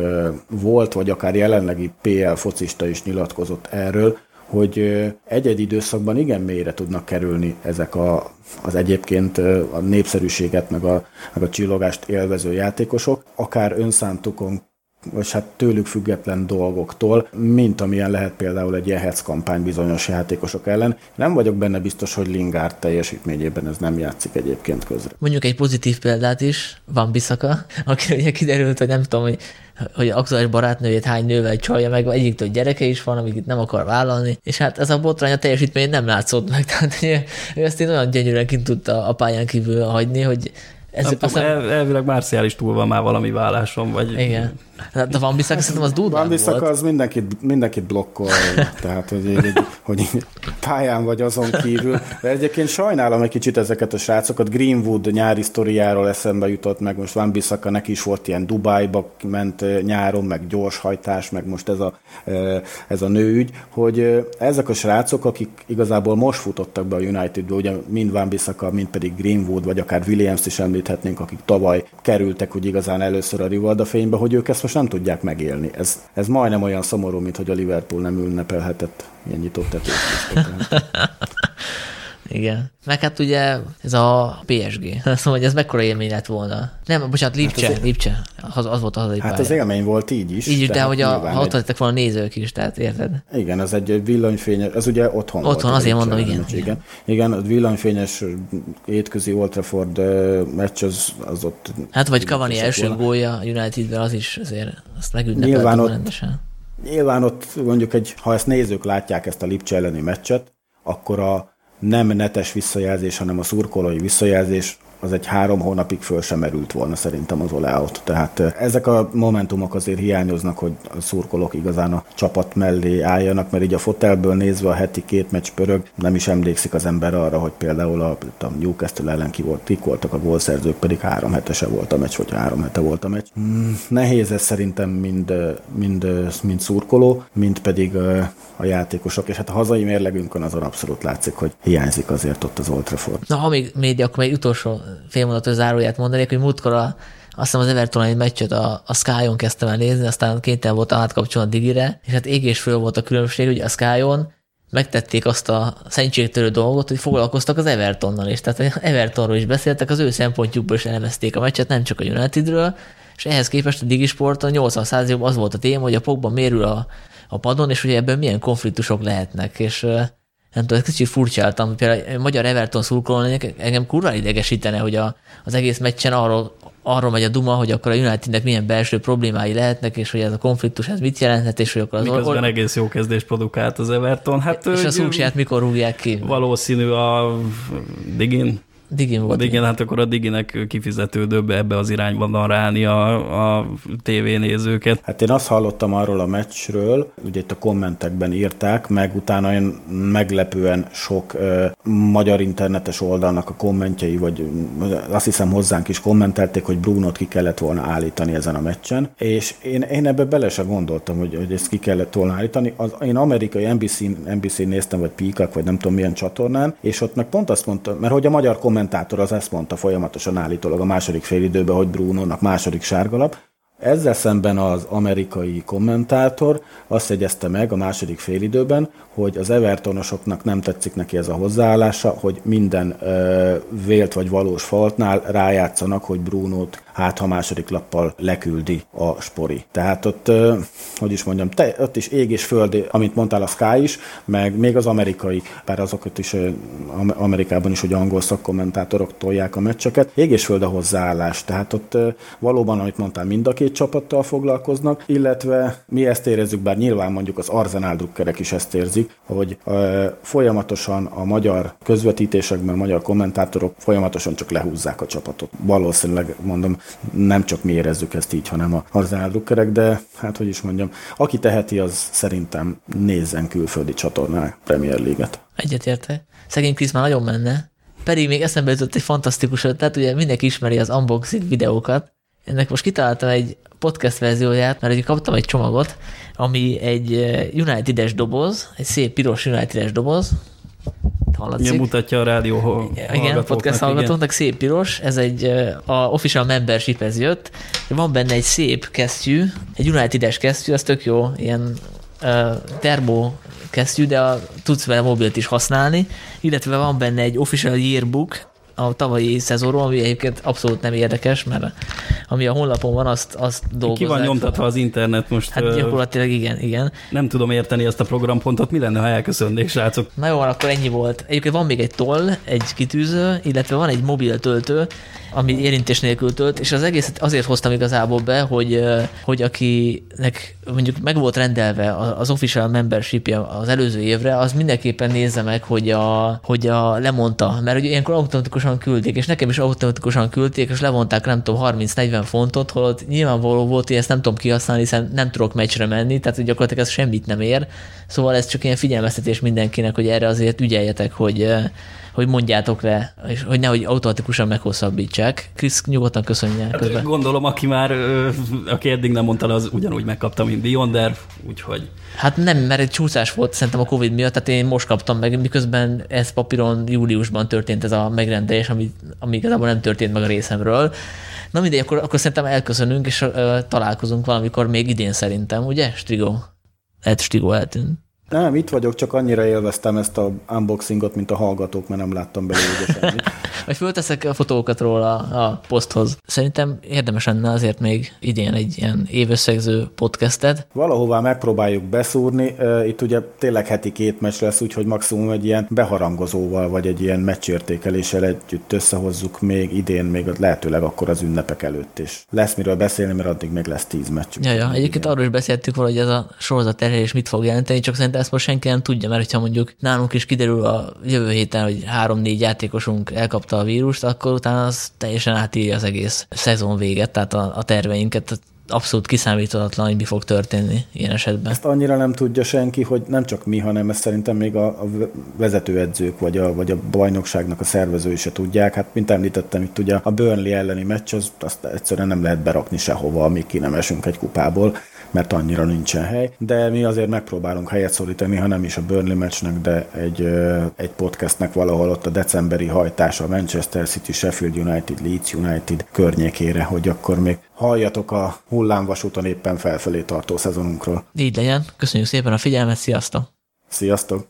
volt, vagy akár jelenlegi PL focista is nyilatkozott erről, hogy egy-egy időszakban igen mélyre tudnak kerülni ezek a, az egyébként a népszerűséget, meg a, meg a csillogást élvező játékosok, akár önszántukon vagy hát tőlük független dolgoktól, mint amilyen lehet például egy ilyen kampány bizonyos játékosok ellen. Nem vagyok benne biztos, hogy Lingard teljesítményében ez nem játszik egyébként közre. Mondjuk egy pozitív példát is, van Biszaka, aki ugye kiderült, hogy nem tudom, hogy hogy aktuális barátnőjét hány nővel csalja meg, egyiktől gyereke is van, amik itt nem akar vállalni, és hát ez a botrány a teljesítmény nem látszott meg, tehát ő ezt én olyan gyönyörűen kint tudta a pályán kívül hagyni, hogy ez nem tudom, el, elvileg Márciális túl van már valami válláson, vagy... Igen. De Van Bissaka szerintem az durván Van Bissaka az mindenkit, mindenkit blokkol, tehát hogy, hogy, hogy pályán vagy azon kívül. De egyébként sajnálom egy kicsit ezeket a srácokat. Greenwood nyári sztoriáról eszembe jutott, meg most Van Bissaka neki is volt ilyen Dubájba ment nyáron, meg gyorshajtás, meg most ez a, ez a nőügy, hogy ezek a srácok, akik igazából most futottak be a Unitedbe, ugye mind Van Bissaka, mind pedig Greenwood, vagy akár Williams-t is említhetnénk, akik tavaly kerültek úgy igazán először a Rivalda fénybe, hogy ők ezt most nem tudják megélni. Ez, ez majdnem olyan szomorú, mint hogy a Liverpool nem ünnepelhetett ilyen nyitott tetőt. Igen. Meg hát ugye ez a PSG. Szóval, hogy ez mekkora élmény lett volna. Nem, bocsánat, Lipcse, hát az, Lipcse. Az, az volt a hazai Hát pálya. az élmény volt így is. Így is, de hogy a, ha ott lettek volna nézők is, tehát érted? Igen, az egy villanyfényes, ez ugye otthon Otthon, volt, azért mondom, igen. Meccs, igen. Igen, a villanyfényes étközi Old Trafford meccs az, az ott... Hát vagy Cavani első volna. gólja Unitedben, az is azért azt megünnepeltük rendesen. Nyilván ott mondjuk egy, ha ezt nézők látják ezt a Lipcse elleni meccset, akkor a nem netes visszajelzés, hanem a szurkolói visszajelzés az egy három hónapig föl sem merült volna szerintem az oláot. Tehát ezek a momentumok azért hiányoznak, hogy a szurkolók igazán a csapat mellé álljanak, mert így a fotelből nézve a heti két meccs pörög, nem is emlékszik az ember arra, hogy például a, a Newcastle ellen ki volt, kik voltak a gólszerzők, pedig három hetese volt a meccs, vagy három hete volt a meccs. Hmm, nehéz ez szerintem mind, mind, mind szurkoló, mind pedig a játékosok, és hát a hazai mérlegünkön azon abszolút látszik, hogy hiányzik azért ott az Old Trafford. Na, ha még média, akkor még utolsó félmondatos záróját mondanék, hogy múltkor a, azt hiszem az Everton egy meccset a, a Sky-on kezdtem el nézni, aztán kénytelen volt átkapcsolni a Digire, és hát ég és föl volt a különbség, hogy a Sky-on megtették azt a szentségtörő dolgot, hogy foglalkoztak az Evertonnal is. Tehát Evertonról is beszéltek, az ő szempontjukból is elemezték a meccset, nem csak a Unitedről, és ehhez képest a Digisport a 80 az volt a téma, hogy a Pogba mérül a, a padon, és hogy ebben milyen konfliktusok lehetnek, és nem tudom, kicsit furcsáltam, például a magyar Everton szurkoló engem kurva idegesítene, hogy a, az egész meccsen arról, arról megy a duma, hogy akkor a Unitednek milyen belső problémái lehetnek, és hogy ez a konfliktus ez mit jelenthet, és hogy akkor az Miközben or- egész jó kezdés produkált az Everton. Hát, és a szúcsát mikor rúgják ki? Valószínű a Digin Digin volt. Igen, hát akkor a Diginek kifizetődőbb ebbe az irányba narálni a, a tévénézőket. Hát én azt hallottam arról a meccsről, ugye itt a kommentekben írták, meg utána én meglepően sok ö, magyar internetes oldalnak a kommentjei, vagy azt hiszem hozzánk is kommentelték, hogy Brunot ki kellett volna állítani ezen a meccsen, és én, én ebbe bele se gondoltam, hogy, hogy ezt ki kellett volna állítani. Az, én amerikai NBC, NBC néztem, vagy Peacock, vagy nem tudom milyen csatornán, és ott meg pont azt mondta, mert hogy a magyar komment kommentátor az ezt mondta folyamatosan állítólag a második félidőben, hogy Bruno-nak második sárgalap. Ezzel szemben az amerikai kommentátor azt jegyezte meg a második félidőben, hogy az Evertonosoknak nem tetszik neki ez a hozzáállása, hogy minden ö, vélt vagy valós faltnál rájátszanak, hogy Brunót hát ha második lappal leküldi a spori. Tehát ott, hogy is mondjam, te, ott is ég és föld, amit mondtál a Sky is, meg még az amerikai, bár azokat is Amerikában is, hogy angol szakkommentátorok tolják a meccseket, ég és föld a hozzáállás. Tehát ott valóban, amit mondtál, mind a két csapattal foglalkoznak, illetve mi ezt érezzük, bár nyilván mondjuk az Arsenal drukkerek is ezt érzik, hogy folyamatosan a magyar közvetítésekben, a magyar kommentátorok folyamatosan csak lehúzzák a csapatot. Valószínűleg mondom, nem csak mi érezzük ezt így, hanem a Arsenal drukkerek, de hát hogy is mondjam, aki teheti, az szerintem nézzen külföldi csatornák Premier League-et. Egyetértek. Szegény Krisz már nagyon menne. Pedig még eszembe jutott egy fantasztikus ötlet, ugye mindenki ismeri az unboxing videókat. Ennek most kitaláltam egy podcast verzióját, mert kaptam egy csomagot, ami egy eh, United-es doboz, egy szép piros United-es doboz, hallatszik. Igen, mutatja a rádió Igen, podcast hallgatóknak szép piros, ez egy a official membershiphez jött, van benne egy szép kesztyű, egy United-es kesztyű, az tök jó, ilyen uh, termo kesztyű, de a, tudsz vele mobilt is használni, illetve van benne egy official yearbook, a tavalyi szezonról, ami egyébként abszolút nem érdekes, mert ami a honlapon van, azt, azt dolgozzák. Ki van nyomtatva az internet most? Hát gyakorlatilag igen, igen. Nem tudom érteni ezt a programpontot, mi lenne, ha elköszönnék, srácok? Na jó, akkor ennyi volt. Egyébként van még egy toll, egy kitűző, illetve van egy mobil töltő, ami érintés nélkül tölt, és az egészet azért hoztam igazából be, hogy, hogy akinek mondjuk meg volt rendelve az official membership az előző évre, az mindenképpen nézze meg, hogy a, hogy a lemondta, mert ugye ilyenkor automatikusan küldték, és nekem is automatikusan küldték, és levonták nem tudom 30-40 fontot, holott nyilvánvaló volt, hogy ezt nem tudom kihasználni, hiszen nem tudok meccsre menni, tehát hogy gyakorlatilag ez semmit nem ér. Szóval ez csak ilyen figyelmeztetés mindenkinek, hogy erre azért ügyeljetek, hogy hogy mondjátok le, és hogy nehogy automatikusan meghosszabbítsák. Krisz nyugodtan köszönje. Hát, közben. Gondolom, aki már, aki eddig nem mondta, az ugyanúgy megkapta, mint Beyonder, úgyhogy... Hát nem, mert egy csúszás volt szerintem a Covid miatt, tehát én most kaptam meg, miközben ez papíron júliusban történt ez a megrendelés, ami, ami igazából nem történt meg a részemről. Na mindegy, akkor, akkor szerintem elköszönünk, és uh, találkozunk valamikor még idén szerintem, ugye, Strigo? Lehet Strigo eltűnt. Nem, itt vagyok, csak annyira élveztem ezt a unboxingot, mint a hallgatók, mert nem láttam belőle semmit. Vagy fölteszek a fotókat róla a poszthoz. Szerintem érdemes lenne azért még idén egy ilyen évösszegző podcastet. Valahová megpróbáljuk beszúrni. Itt ugye tényleg heti két meccs lesz, úgyhogy maximum egy ilyen beharangozóval, vagy egy ilyen meccsértékeléssel együtt összehozzuk még idén, még lehetőleg akkor az ünnepek előtt is. Lesz miről beszélni, mert addig még lesz tíz meccs. Ja, ja. Egyébként arról is beszéltük hogy ez a sorozat terhelés mit fog jelenteni, csak szerintem ezt most senki nem tudja, mert hogyha mondjuk nálunk is kiderül a jövő héten, hogy három-négy játékosunk elkapta a vírust, akkor utána az teljesen átírja az egész szezon véget, tehát a, a terveinket abszolút kiszámíthatatlan, hogy mi fog történni ilyen esetben. Ezt annyira nem tudja senki, hogy nem csak mi, hanem ezt szerintem még a, a vezetőedzők, vagy a, vagy a bajnokságnak a szervezői se tudják. Hát, mint említettem, itt ugye a Burnley elleni meccs, az, azt egyszerűen nem lehet berakni sehova, amíg ki nem esünk egy kupából mert annyira nincsen hely, de mi azért megpróbálunk helyet szorítani, ha nem is a Burnley meccsnek, de egy, egy podcastnek valahol ott a decemberi hajtása a Manchester City, Sheffield United, Leeds United környékére, hogy akkor még halljatok a hullámvasúton éppen felfelé tartó szezonunkról. Így legyen. Köszönjük szépen a figyelmet, sziasztok! Sziasztok!